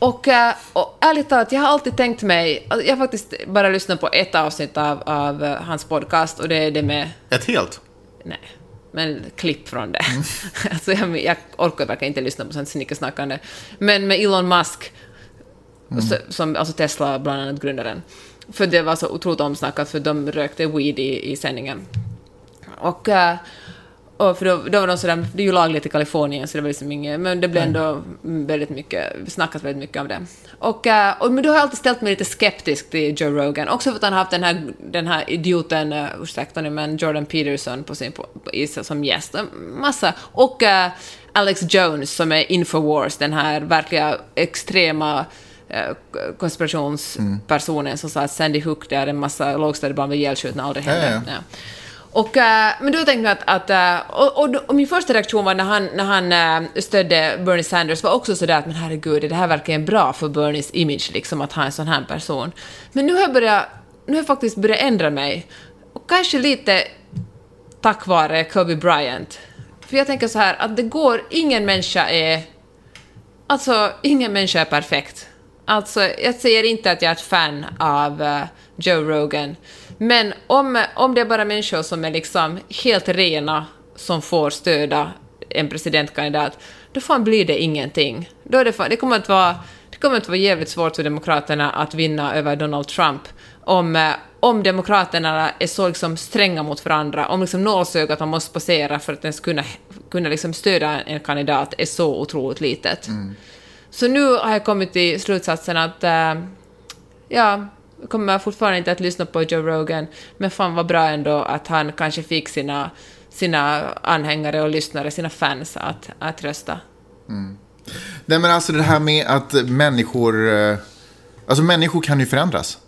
Och, eh, och ärligt talat, jag har alltid tänkt mig... alltså, Jag har faktiskt bara lyssnat på ett avsnitt av, av eh, hans podcast och det är det med... Ett helt? Nej, men klipp från det. [LAUGHS] alltså jag, jag orkar verkligen inte lyssna på sånt snickersnackande. Men med Elon Musk, så, som, alltså Tesla bland annat grundaren. För det var så otroligt omsnackat för de rökte weed i, i sändningen. Och, eh, och för då, då var de sådär, det är ju lagligt i Kalifornien så det var liksom inget, men det blev ändå väldigt mycket, snackat väldigt mycket om det. Och, eh, och men då har jag alltid ställt mig lite skeptisk till Joe Rogan, också för att han har haft den här, den här idioten, uh, ursäkta nu men Jordan Peterson på sin, på, i, som gäst, massa, och eh, Alex Jones som är Infowars, den här verkliga extrema eh, konspirationspersonen som sa att Sandy Hook, det är en massa lågstadiebarn blev ihjälskjutna, aldrig Ja, hände. ja. Ja. Och, eh, men då tänkte jag att... att eh, och, och, och min första reaktion var när han, när han eh, stödde Bernie Sanders var också sådär att men herregud, är det här verkligen bra för Bernies image, liksom att ha en sån här person? Men nu har jag börjat... Nu har jag faktiskt börjat ändra mig. Och kanske lite tack vare Kobe Bryant. För jag tänker så här att det går, ingen människa är... Alltså, ingen människa är perfekt. Alltså, jag säger inte att jag är ett fan av uh, Joe Rogan, men om, om det är bara människor som är liksom helt rena som får stödja en presidentkandidat, då fan blir det ingenting. Då är det, fan, det, kommer att vara, det kommer att vara jävligt svårt för Demokraterna att vinna över Donald Trump om, uh, om Demokraterna är så liksom stränga mot varandra, om liksom nålsögat man måste passera för att ens kunna, kunna liksom stödja en kandidat är så otroligt litet. Mm. Så nu har jag kommit till slutsatsen att äh, ja, kommer fortfarande inte att lyssna på Joe Rogan, men fan vad bra ändå att han kanske fick sina, sina anhängare och lyssnare, sina fans, att, att rösta. Mm. Nej men alltså det här med att människor, eh, alltså människor kan ju förändras.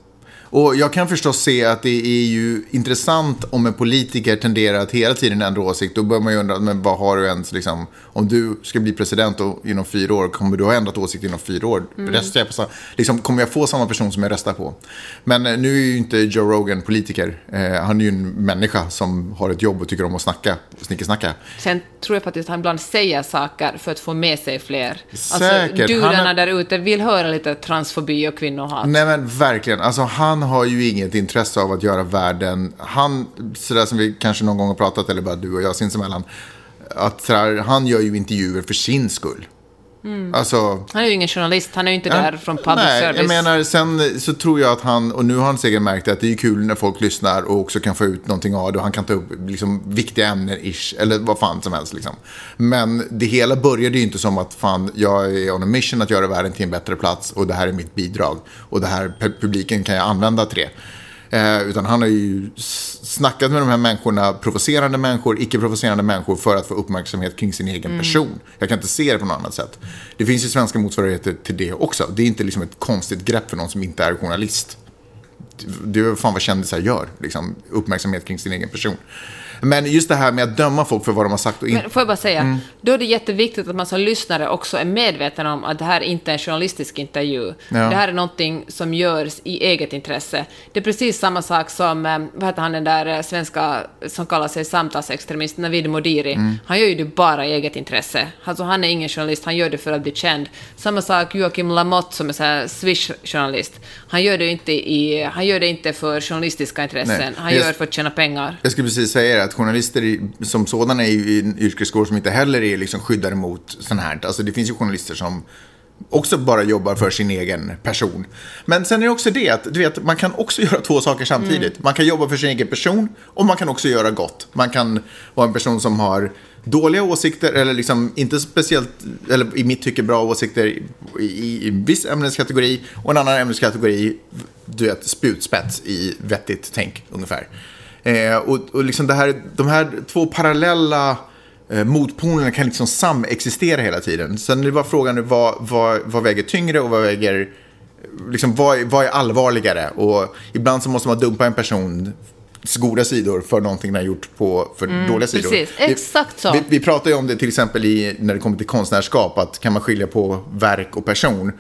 Och jag kan förstås se att det är ju intressant om en politiker tenderar att hela tiden ändra åsikt. Då bör man ju undra, men vad har du ens liksom, om du ska bli president och inom fyra år, kommer du ha ändrat åsikt inom fyra år? Mm. Röstar jag på, liksom, kommer jag få samma person som jag röstar på? Men eh, nu är ju inte Joe Rogan politiker. Eh, han är ju en människa som har ett jobb och tycker om att snacka, snickesnacka. Sen tror jag faktiskt att han ibland säger saker för att få med sig fler. Alltså, Säkert. Alltså, dudarna är... där ute vill höra lite transfobi och kvinnohat. Nej men verkligen, alltså han har ju inget intresse av att göra världen, han, sådär som vi kanske någon gång har pratat, eller bara du och jag sinsemellan, att sådär, han gör ju intervjuer för sin skull. Mm. Alltså, han är ju ingen journalist, han är ju inte ja, där från public nej, service. Jag menar, sen så tror jag att han, och nu har han säkert märkt att det är kul när folk lyssnar och också kan få ut någonting av det. Och han kan ta upp liksom, viktiga ämnen, ish, eller vad fan som helst. Liksom. Men det hela började ju inte som att fan, jag är on a mission att göra världen till en bättre plats och det här är mitt bidrag. Och det här publiken kan jag använda till det. Eh, utan han har ju snackat med de här människorna, provocerande människor, icke-provocerande människor för att få uppmärksamhet kring sin egen mm. person. Jag kan inte se det på något annat sätt. Det finns ju svenska motsvarigheter till det också. Det är inte liksom ett konstigt grepp för någon som inte är journalist. Det är fan vad kändisar gör, liksom, uppmärksamhet kring sin egen person. Men just det här med att döma folk för vad de har sagt och inte... Får jag bara säga, mm. då är det jätteviktigt att man som lyssnare också är medveten om att det här inte är en journalistisk intervju. Ja. Det här är någonting som görs i eget intresse. Det är precis samma sak som, eh, vad heter han den där eh, svenska som kallar sig samtalsextremist, Navid Modiri. Mm. Han gör ju det bara i eget intresse. Alltså han är ingen journalist, han gör det för att bli känd. Samma sak Joakim Lamotte som är så här Swish-journalist. Han gör det inte i, han gör det inte för journalistiska intressen, Nej. han gör det för att tjäna pengar. Jag skulle precis säga det, att journalister som sådana är ju yrkeskår som inte heller är liksom skyddade mot sånt här. Alltså det finns ju journalister som också bara jobbar för sin egen person. Men sen är det också det att du vet, man kan också [LAUGHS] göra två saker samtidigt. Mm. Man kan jobba för sin egen person och man kan också göra gott. Man kan vara en person som har dåliga åsikter eller liksom inte speciellt, eller i mitt tycke bra åsikter i, i, i viss ämneskategori och en annan ämneskategori, du vet, spjutspets i vettigt tänk ungefär. Eh, och och liksom det här, de här två parallella eh, motpolerna kan liksom samexistera hela tiden. Sen är det bara frågan vad, vad, vad väger tyngre och vad väger liksom, vad, vad är allvarligare? Och ibland så måste man dumpa en person goda sidor för någonting den har gjort på för mm, dåliga sidor. Precis, exakt så. Vi, vi, pratar ju om det till exempel i, när det kommer till konstnärskap, att kan man skilja på verk och person.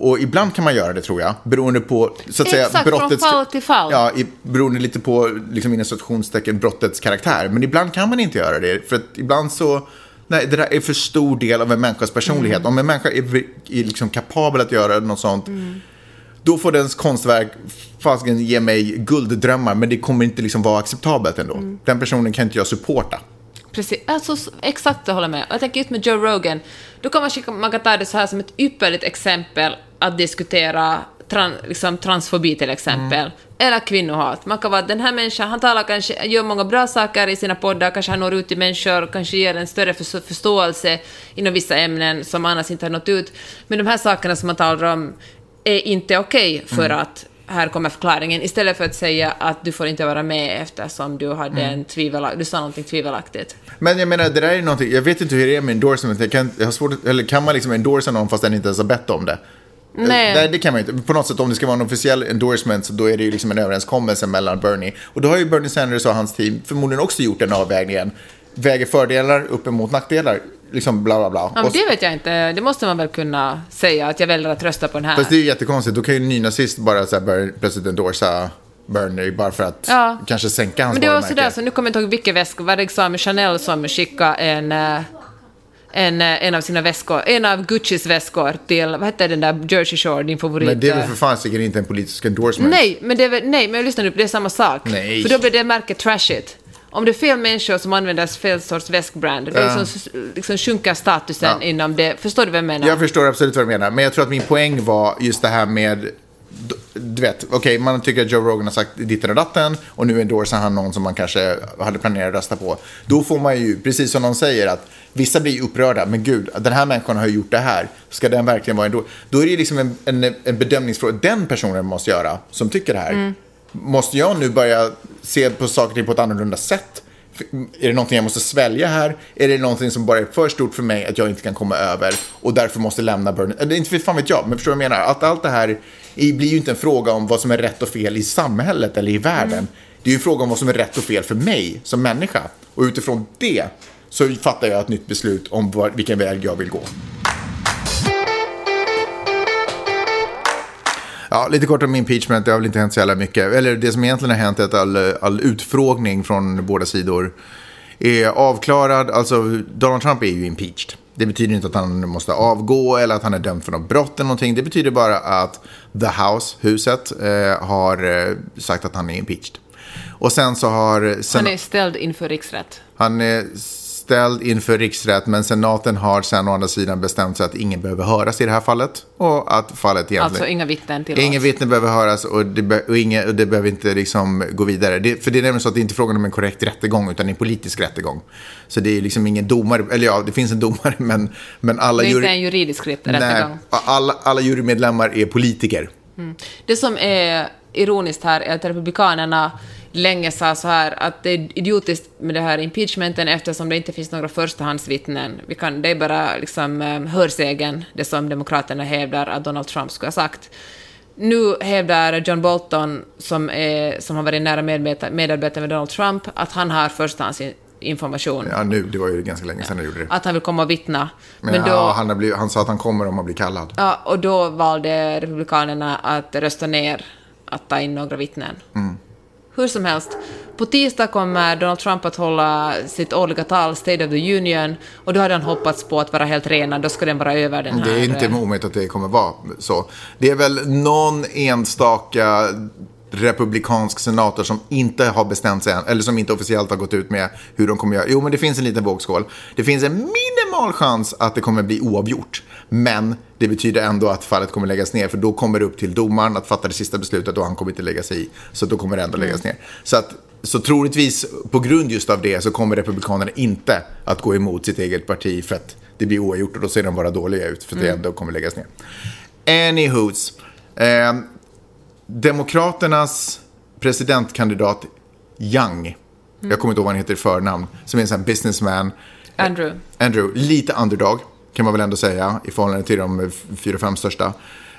Och ibland kan man göra det tror jag, beroende på så att Exakt, säga, brottets... från fall till fall. Ja, beroende lite på, liksom inom situationstecken, brottets karaktär. Men ibland kan man inte göra det, för att ibland så... Nej, det där är för stor del av en människas personlighet. Mm. Om en människa är, är liksom kapabel att göra något sånt, mm. då får dens konstverk fasiken ge mig gulddrömmar, men det kommer inte liksom vara acceptabelt ändå. Mm. Den personen kan inte jag supporta. Precis, alltså, exakt jag håller med. Jag tänker just med Joe Rogan, då kan man, man kan ta det så här som ett ypperligt exempel att diskutera tran, liksom transfobi till exempel, mm. eller kvinnohat. Man kan vara den här människan, han talar kanske, gör många bra saker i sina poddar, kanske han når ut till människor, kanske ger en större förståelse inom vissa ämnen som annars inte har nått ut. Men de här sakerna som man talar om är inte okej okay för mm. att här kommer förklaringen, istället för att säga att du får inte vara med eftersom du hade mm. en tvivel, du sa någonting tvivelaktigt. Men jag menar, det där är någonting, jag vet inte hur det är med endorsement, jag kan, jag har svårt, eller kan man liksom endorsa någon fast den inte ens har bett om det? Nej. Det, det kan man inte. På något sätt, om det ska vara en officiell endorsement, så då är det ju liksom en överenskommelse mellan Bernie. Och då har ju Bernie Sanders och hans team förmodligen också gjort den avvägningen. Väger fördelar upp emot nackdelar liksom bla bla bla. Ja, men det vet jag inte. Det måste man väl kunna säga, att jag väljer att rösta på den här. Fast det är ju jättekonstigt. Då kan ju en nynazist bara så här börja plötsligt endorsa Bernie bara för att Ja. kanske sänka hans Men det var sådär, så nu kommer jag inte ihåg vilka väskor, var det liksom Chanel som skickade en, eh, en, eh, en av sina väskor, en av Guccis väskor till, vad hette den där Jersey Shore, din favorit? Men det är väl eh, för fan säkert inte en politisk endorsement. Nej, men det är väl, nej, men lyssna nu, det är samma sak. Nej. För då blir det märket trashigt. Om det är fel människor som använder fel sorts väskbrand, det Ja. liksom, liksom sjunker statusen Ja. inom det. Förstår du vad jag menar? Jag förstår absolut vad du menar, men jag tror att min poäng var just det här med du vet, okej, man tycker att Joe Rogan har sagt ditten och datten och nu endorsar han någon som man kanske hade planerat att rösta på. Då får man ju, precis som någon säger, att vissa blir upprörda, men gud, den här människan har ju gjort det här, ska den verkligen vara endors? Då är det ju liksom en, en, en bedömningsfråga den personen måste göra, som tycker det här. Måste jag nu börja se på saker och ting på ett annorlunda sätt? Är det någonting jag måste svälja här? Är det någonting som bara är för stort för mig att jag inte kan komma över och därför måste lämna Burn? Eller inte fan vet jag, men förstår du vad jag menar? Att allt det här är- blir ju inte en fråga om vad som är rätt och fel i samhället eller i världen. Det är ju en fråga om vad som är rätt och fel för mig som människa. Och utifrån det så fattar jag ett nytt beslut om var, vilken väg jag vill gå. Ja, lite kort om impeachment. Det har väl inte hänt så jävla mycket. Eller det som egentligen har hänt är att all, all utfrågning från båda sidor är avklarad. Alltså, Donald Trump är ju impeached. Det betyder inte att han måste avgå eller att han är dömd för något brott eller någonting. Det betyder bara att the house, huset, eh, har eh, sagt att han är impeached. Och sen så har... Sen, Han är ställd inför riksrätt. han är ställd inför riksrätt, men senaten har sen å andra sidan bestämt sig att ingen behöver höras i det här fallet. Och att fallet egentligen... Alltså inga vittnen tillåts. Ingen vittne behöver höras och det, be- och inga, och det behöver inte liksom gå vidare. Det, för det är nämligen så att det inte är frågan om en korrekt rättegång utan en politisk rättegång. Så det är liksom ingen domare, eller ja, det finns en domare [LAUGHS] men, men alla, Det är inte en juridisk rätt- rättegång. nej, alla, alla jurymedlemmar är politiker. Det som är ironiskt här är att Republikanerna länge sa så här att det är idiotiskt med det här impeachmenten eftersom det inte finns några förstahandsvittnen. Vi kan, det är bara liksom um, hörsägen, det som Demokraterna hävdar att Donald Trump skulle ha sagt. Nu hävdar John Bolton, som, är, som har varit nära medarbetare med Donald Trump, att han har förstahandsinformation. Ja, nu, det var ju ganska länge sedan jag gjorde det. Att han vill komma och vittna. Men, Men då, ja, han, blivit, han sa att han kommer om han blir kallad. Ja, och då valde Republikanerna att rösta ner att ta in några vittnen. Hur som helst, på tisdag kommer Donald Trump att hålla sitt årliga tal, State of the Union, och då hade han hoppats på att vara helt renad, då ska den vara över den här... Det är inte eh, omöjligt att det kommer vara så. Det är väl någon enstaka republikansk senator som inte har bestämt sig än, eller som inte officiellt har gått ut med hur de kommer göra. Jo, men det finns en liten vågskål. Det finns en minimal chans att det kommer bli oavgjort. Men det betyder ändå att fallet kommer läggas ner, för då kommer det upp till domaren att fatta det sista beslutet och han kommer inte lägga sig i. Så då kommer det ändå läggas ner. Så att så troligtvis på grund just av det så kommer Republikanerna inte att gå emot sitt eget parti för att det blir oavgjort och då ser de bara dåliga ut för att det ändå kommer läggas ner. Anywho's. Eh, Demokraternas presidentkandidat Young, jag kommer inte ihåg vad han heter i förnamn, som är en sån här businessman. Andrew. Andrew, lite underdog kan man väl ändå säga i förhållande till de fyra, fem största.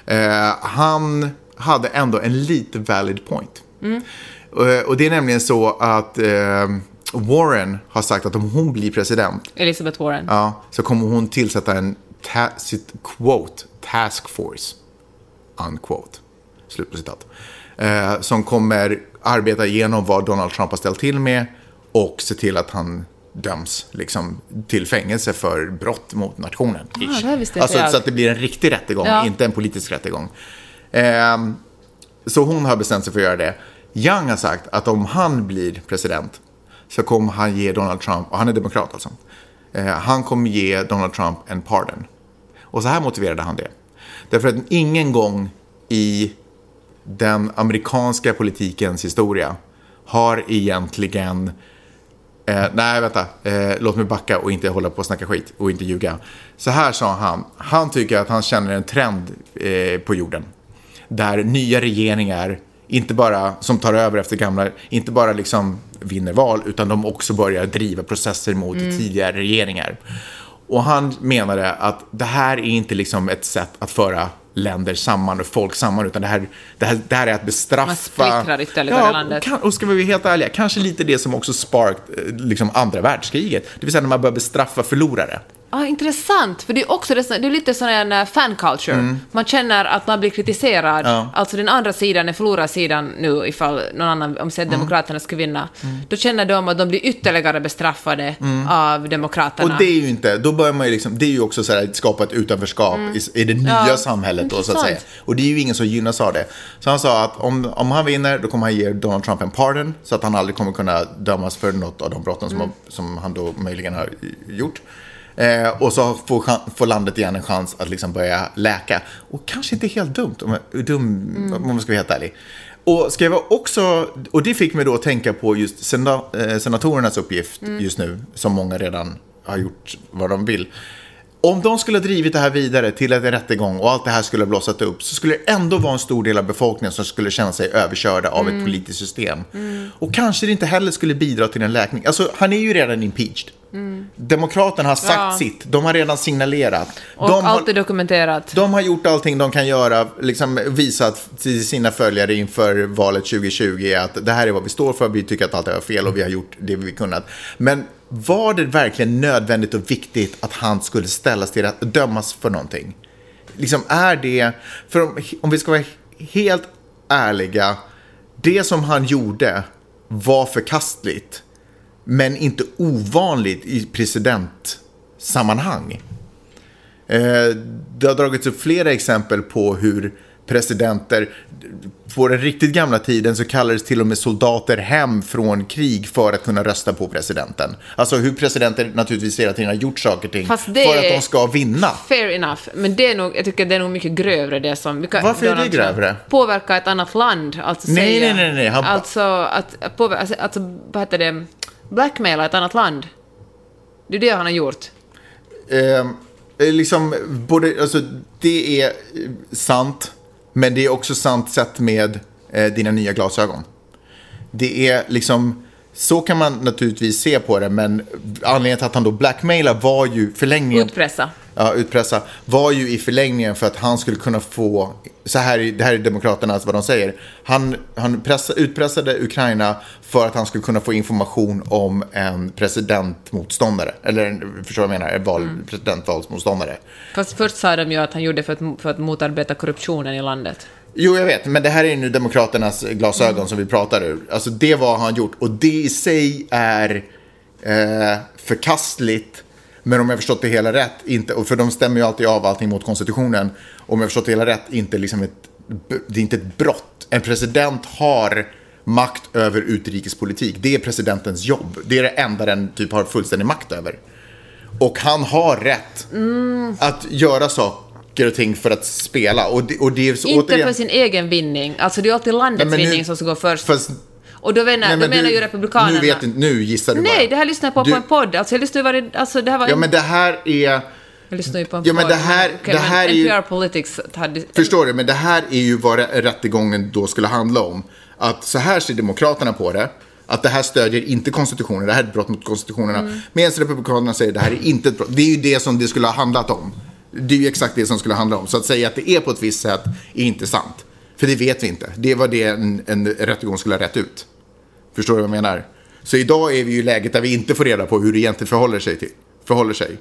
Eh, han hade ändå en lite valid point. Eh, och det är nämligen så att eh, Warren har sagt att om hon blir president Elizabeth Warren. ja, så kommer hon tillsätta en ta- sitt quote, task force, unquote, slut på citat, eh, som kommer arbeta igenom vad Donald Trump har ställt till med och se till att han döms liksom, till fängelse för brott mot nationen. Ah, alltså, så att det blir en riktig rättegång, Ja. inte en politisk rättegång. Ehm, så hon har bestämt sig för att göra det. Young har sagt att om han blir president så kommer han ge Donald Trump, och han är demokrat alltså, eh, han kommer ge Donald Trump en pardon. Och så här motiverade han det. Därför att ingen gång i den amerikanska politikens historia har egentligen Eh, nej, vänta. Eh, låt mig backa och inte hålla på och snacka skit och inte ljuga. Så här sa han. Han tycker att han känner en trend eh, på jorden. Där nya regeringar, inte bara som tar över efter gamla, inte bara liksom vinner val, utan de också börjar driva processer mot tidigare regeringar. Och han menade att det här är inte liksom ett sätt att föra länder samman och folk samman, utan det här, det här, det här är att bestraffa... Man splittrar ytterligare ja, landet. Kan, och ska vi vara helt ärliga, kanske lite det som också sparkt eh, liksom andra världskriget. Det vill säga när man börjar bestraffa förlorare. Ah, intressant, för det är också det, är lite sån här fan culture. Man känner att man blir kritiserad. Mm. Ja. Alltså den andra sidan är förlorarsidan nu ifall någon annan, om säg Mm. Demokraterna skulle vinna. Då känner de att de blir ytterligare bestraffade av Demokraterna. Mm. Och det är ju inte, då börjar man ju liksom, det är ju också så här att skapa ett utanförskap i, i det nya Mm. Ja, samhället då så att säga. Och det är ju ingen som gynnas av det. Så han sa att om, om han vinner då kommer han ge Donald Trump en pardon så att han aldrig kommer kunna dömas för något av de brotten Mm. som, som han då möjligen har gjort. Eh, och så får, får landet igen en chans att liksom börja läka. Och kanske inte helt dumt, om, jag, dum, Mm. om man ska vara helt ärlig. Och vara också, och det fick mig då att tänka på just sena, eh, senatorernas uppgift Mm. just nu, som många redan har gjort vad de vill. Om de skulle ha drivit det här vidare till en rättegång och allt det här skulle ha blossat upp så skulle det ändå vara en stor del av befolkningen som skulle känna sig överkörda av Mm. ett politiskt system. Och kanske det inte heller skulle bidra till en läkning. Alltså, han är ju redan impeached. Demokraterna har sagt Mm. Ja. sitt, de har redan signalerat. Och de har, allt är dokumenterat. de har gjort allting de kan göra, liksom visat till sina följare inför valet 2020 att det här är vad vi står för, vi tycker att allt är fel och vi har gjort det vi kunnat. Men var det verkligen nödvändigt och viktigt att han skulle ställas till att dömas för någonting? Liksom är det, för om, om vi ska vara helt ärliga, det som han gjorde var förkastligt, men inte ovanligt i presidentsammanhang. Eh, Det har dragits upp flera exempel på hur presidenter, på den riktigt gamla tiden så kallades till och med soldater hem från krig för att kunna rösta på presidenten. Alltså hur presidenter naturligtvis hela tiden har gjort saker och ting det för att de ska vinna. Fair enough, men det är nog, jag tycker det är nog mycket grövre det som... vilka- Varför är det Donald Trump grövre? Påverka ett annat land, alltså Nej, säga, nej, nej, nej, han ba- Alltså att, påverka, alltså, alltså vad heter det, blackmaila ett annat land. Det är det han har gjort. Eh, liksom, både, alltså, det är eh, sant, men det är också sant sett med eh, dina nya glasögon. Det är liksom, så kan man naturligtvis se på det, men anledningen till att han då blackmailar var ju förlängningen... Utpressa. Ja, utpressa var ju i förlängningen för att han skulle kunna få, så här, är- det här är Demokraternas vad de säger, han, han pressa, utpressade Ukraina för att han skulle kunna få information om en presidentmotståndare, eller förstår vad jag menar, en val, Mm. presidentvalsmotståndare. Fast först sa de ju att han gjorde för att, för att motarbeta korruptionen i landet. Jo, jag vet, men det här är nu Demokraternas glasögon som vi pratar ur. Alltså det var han gjort och det i sig är eh, förkastligt. Men om jag förstått det hela rätt, inte, och för de stämmer ju alltid av allting mot konstitutionen. Om jag förstått det hela rätt, inte liksom ett, det är inte ett brott. En president har makt över utrikespolitik. Det är presidentens jobb. Det är det enda den typ har fullständig makt över. Och han har rätt att göra saker och ting för att spela. Och det, och det är så, Inte återigen, för sin egen vinning. Alltså det är alltid landets Nej, men nu- vinning som ska gå först. Fast, och då menar, nej, då men menar du- ju republikanerna... Nu, vet, inte- nu gissar du bara. Nej, det här lyssnade jag på Du- på en podd. Alltså jag lyssnade ju varje... Alltså det här var Ja, en... men det här är... Jag lyssnade ju på en Ja, men podd. det här- Okej, det men här är ju- NPR Politics hade... Förstår du? Men det här är ju vad rä- rättegången då skulle handla om. Att så här ser Demokraterna på det. Att det här stödjer inte konstitutionen, det här är ett brott mot konstitutionerna. Mm. Medan Republikanerna säger det här är inte ett brott. Det är ju det som det skulle ha handlat om. Det är ju exakt det som skulle handla om. Så att säga att det är på ett visst sätt är inte sant. För det vet vi inte. Det var det en, en rättegång skulle ha rätt ut. Förstår du vad jag menar? Så idag är vi ju i läget där vi inte får reda på hur det egentligen förhåller sig. Till, förhåller sig.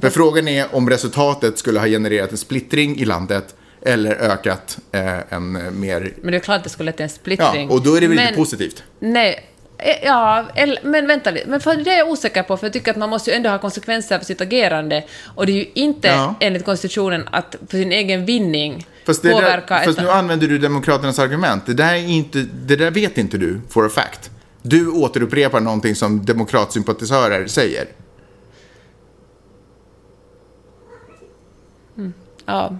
Men frågan är om resultatet skulle ha genererat en splittring i landet eller ökat eh, en eh, mer... Men det är klart att det skulle lett till en Ja, splittring. och då är det väl men, inte positivt? Nej. Eh, Ja, eller, men vänta lite. Men för det är jag osäker på, för jag tycker att man måste ju ändå ha konsekvenser för sitt agerande. Och det är ju inte Ja. enligt konstitutionen att för sin egen vinning Fast, det där, påverka fast ett... nu använder du Demokraternas argument. Det där, är inte, det där vet inte du for a fact. Du återupprepar någonting som demokratsympatisörer säger. Ja.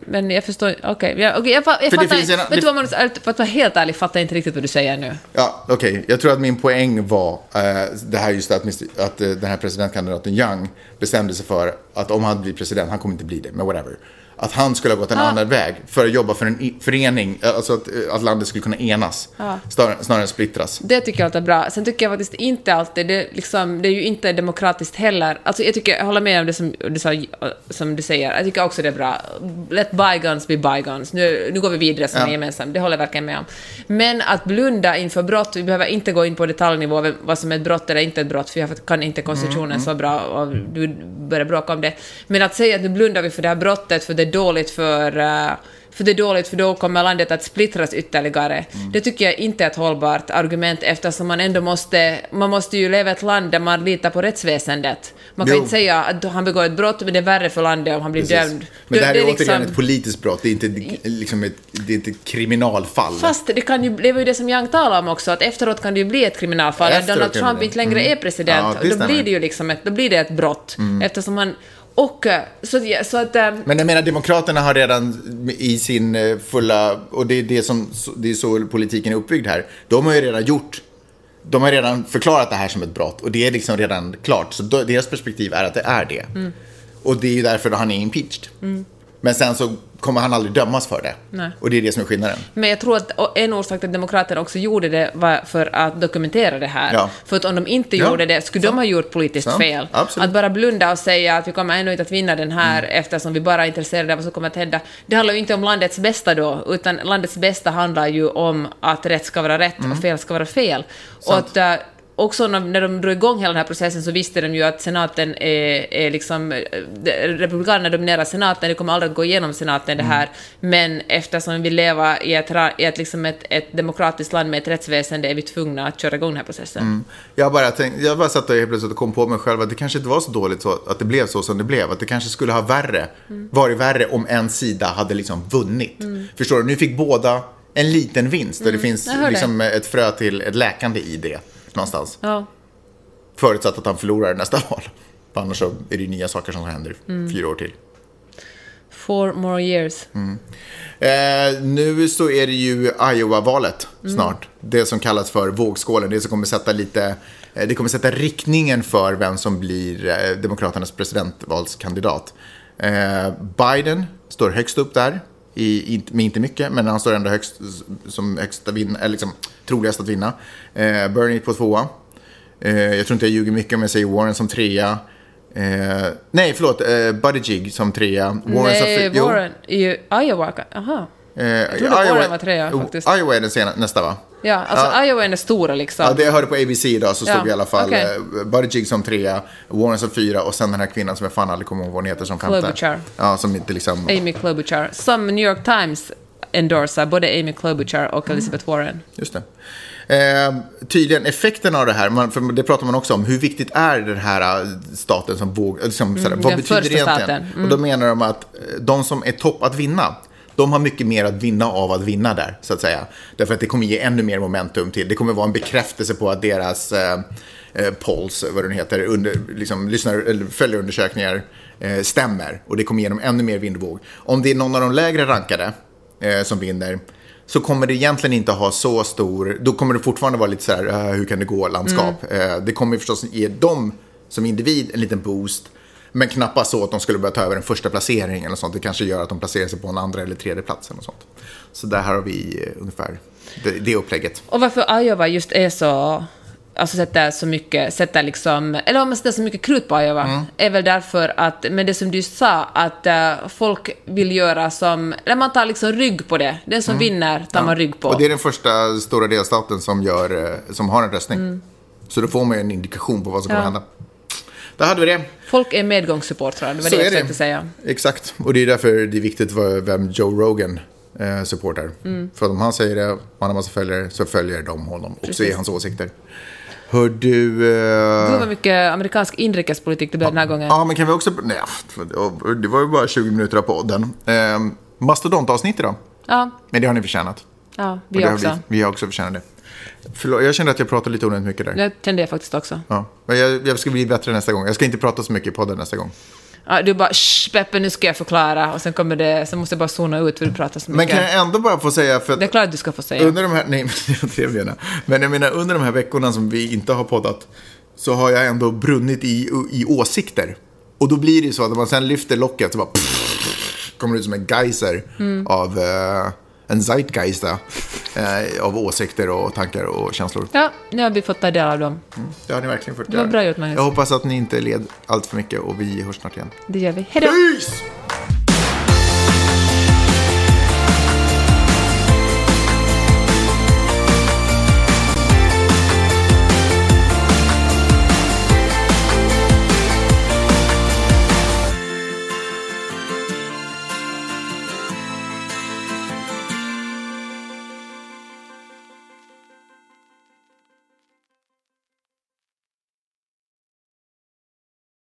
Men jag förstår, okej. Okej, jag, fa- jag För det fattar en- Vet det- du vad man, för att vara helt ärlig, fattar jag inte riktigt vad du säger nu. Ja, okej. Jag tror att min poäng var eh, det här just att, att eh, den här presidentkandidaten Young bestämde sig för att om han blir president, han kommer inte bli det, men whatever. Att han skulle ha gått en annan väg för att jobba för en förening, alltså att, att landet skulle kunna enas. Snarare, snarare än splittras. Det tycker jag låter bra. Sen tycker jag faktiskt inte alltid, det, liksom, det är ju inte demokratiskt heller. Alltså jag tycker, jag håller med om det som du, sa, som du säger. Jag tycker också det är bra. Let bygons be bygons. Nu, nu går vi vidare som Ja. är gemensamt. Det håller jag verkligen med om. Men att blunda inför brott, vi behöver inte gå in på detaljnivå vad som är ett brott eller inte ett brott, för jag kan inte konstitutionen så bra och du börjar bråka om det. Men att säga att nu blundar vi för det här brottet, för det dåligt för eh, för det är dåligt, för då kommer landet att splittras ytterligare. Det tycker jag inte är ett hållbart argument eftersom man ändå måste, man måste ju leva i ett land där man litar på rättsväsendet. Man kan Jo. inte säga att han begår ett brott, men det är värre för landet om han blir Precis. dömd. Men det här är, är återigen liksom- ett politiskt brott, det är inte, liksom ett, det är inte ett kriminalfall. Fast det, kan ju, det var ju det som Young talade om också, att efteråt kan det ju bli ett kriminalfall. Efteråt Donald det Trump inte längre Mm. är president, Ja, det då blir det ju liksom ett, då blir det ett brott. Eftersom man... Och eh, så, att- så att... eh, Men jag menar, Demokraterna har redan i sin eh, fulla, och det är, det som, det är så politiken är uppbyggd här, de har ju redan gjort, de har redan förklarat det här som ett brott och det är liksom redan klart. Så deras perspektiv är att det är det. Mm. Och det är ju därför han är impeached. Men sen så kommer han aldrig dömas för det. Nej. Och det är det som är skillnaden. Men jag tror att och en orsak till att Demokraterna också gjorde det var för att dokumentera det här. Ja. För att om de inte Ja, gjorde det skulle de ha gjort politiskt Sant. fel. Absolut. Att bara blunda och säga att vi kommer ännu inte att vinna den här Mm. eftersom vi bara är intresserade av vad som kommer att hända. Det handlar ju inte om landets bästa då, utan landets bästa handlar ju om att rätt ska vara rätt och fel ska vara fel. Och Mm. Sant. att, eh, också när, när de drog igång hela den här processen så visste de ju att senaten är, är liksom... eh, Republikanerna dominerar senaten, det kommer aldrig att gå igenom senaten det här, men eftersom vi lever i ett, i ett, liksom ett, ett demokratiskt land med ett rättsväsende är vi tvungna att köra igång den här processen. Jag bara, tänk, jag bara satt och helt plötsligt och kom på mig själv att det kanske inte var så dåligt så, att det blev så som det blev. Att det kanske skulle ha värre, varit värre om en sida hade liksom vunnit. Förstår du? Nu fick båda en liten vinst och det finns liksom ett frö till ett läkande i det någonstans. Ja. Förutsatt att han förlorar nästa val. För annars så är det nya saker som händer fyra år till. Four more years. Eh, nu så är det ju Iowa-valet snart. Det som kallas för vågskålen. Det som kommer sätta lite... Eh, det kommer sätta riktningen för vem som blir eh, Demokraternas presidentvalskandidat. Eh, Biden står högst upp där. I, med inte mycket, men han står ändå högst, som högst att vinna, eller liksom, troligast att vinna. Eh, Bernie på tvåa. Eh, jag tror inte jag ljuger mycket om jag säger Warren som trea. Eh, nej, förlåt. Eh, Buttigieg som trea. Warren som Nej, jo. Warren i Iowa. Aha. Eh, Jag trodde Warren var trea, faktiskt. Iowa är den sena, nästa va? Ja, alltså Iowa är den stora liksom. Ja, det jag hörde på ABC idag så Ja, stod i alla fall okay. Buttigieg som trea, Warren som fyra och sen den här kvinnan som jag fan aldrig kommer ihåg vad hon heter som femte. Klobuchar. Ja, som inte liksom... Amy Klobuchar. Som New York Times endorsar både Amy Klobuchar och Mm. Elizabeth Warren. Just det. Eh, tydligen effekten av det här, man, för det pratar man också om, hur viktigt är den här eh, staten som våg, liksom, sådär, vad betyder det egentligen? staten. Och då menar de att eh, de som är topp att vinna, de har mycket mer att vinna av att vinna där, så att säga. Därför att det kommer ge ännu mer momentum till, det kommer vara en bekräftelse på att deras eh, eh, polls, vad den heter, under, liksom, lyssnar, eller följarundersökningar eh, stämmer. Och det kommer ge dem ännu mer vindvåg. Om det är någon av de lägre rankade eh, som vinner, så kommer det egentligen inte ha så stor, då kommer det fortfarande vara lite så här, eh, hur kan det gå landskap. Eh, det kommer förstås ge dem som individ en liten boost, men knappast så att de skulle börja ta över en första placering eller sånt. Det kanske gör att de placerar sig på en andra eller tredje plats eller sånt. Så där har vi eh, ungefär det, det upplägget. Och varför Iowa just är så... Alltså sätter så mycket, sätter liksom, eller om man sätter så mycket krut på Iowa, Mm. är väl därför att, men det som du sa, att eh, folk vill göra som, eller man tar liksom rygg på det. Den som vinner tar man rygg på. Mm. Och det är den första stora delstaten som, gör, eh, som har en röstning. Mm. Så då får man ju en indikation på vad som kommer Ja. hända. Där hade vi det. Folk är medgångssupportrar, det var Så det jag är det. försökte säga. Exakt, och det är därför det är viktigt vem Joe Rogan eh, supportar. Mm. För om han säger det och han har massa följare så följer de honom också Precis. i hans åsikter. Hör du... Eh, Gud vad mycket amerikansk inrikespolitik det blev den här gången. ja, men kan vi också... Nej, det var ju bara 20 minuter av podden. Eh, Mastodontavsnitt idag. Ja, Men det har ni förtjänat. ja vi det har också. Vi, vi har också förtjänat det. Förlåt, jag kände att jag pratade lite onödigt mycket där. Det kände jag faktiskt också. Ja. Men jag, jag ska bli bättre nästa gång. Jag ska inte prata så mycket i podden nästa gång. Ja, du bara Shh, Peppe, nu ska jag förklara. Och sen kommer det, sen måste jag bara zona ut för du pratar så Men mycket. kan jag ändå bara få säga, för att Det är klart att du ska få säga. Under de här, nej [LAUGHS] men det trevligt gärna. Men jag menar under de här veckorna som vi inte har poddat så har jag ändå brunnit i, i åsikter. Och då blir det så att när man sen lyfter locket så bara [LAUGHS] kommer ut som en geyser Mm. av eh, en zeitgeist eh, av åsikter och tankar och känslor. Ja, nu har vi fått ta del av dem. Det har ni verkligen fått Det var bra gjort, Magnus. Jag hoppas att ni inte led allt för mycket och vi hörs snart igen. Det gör vi. Hej då!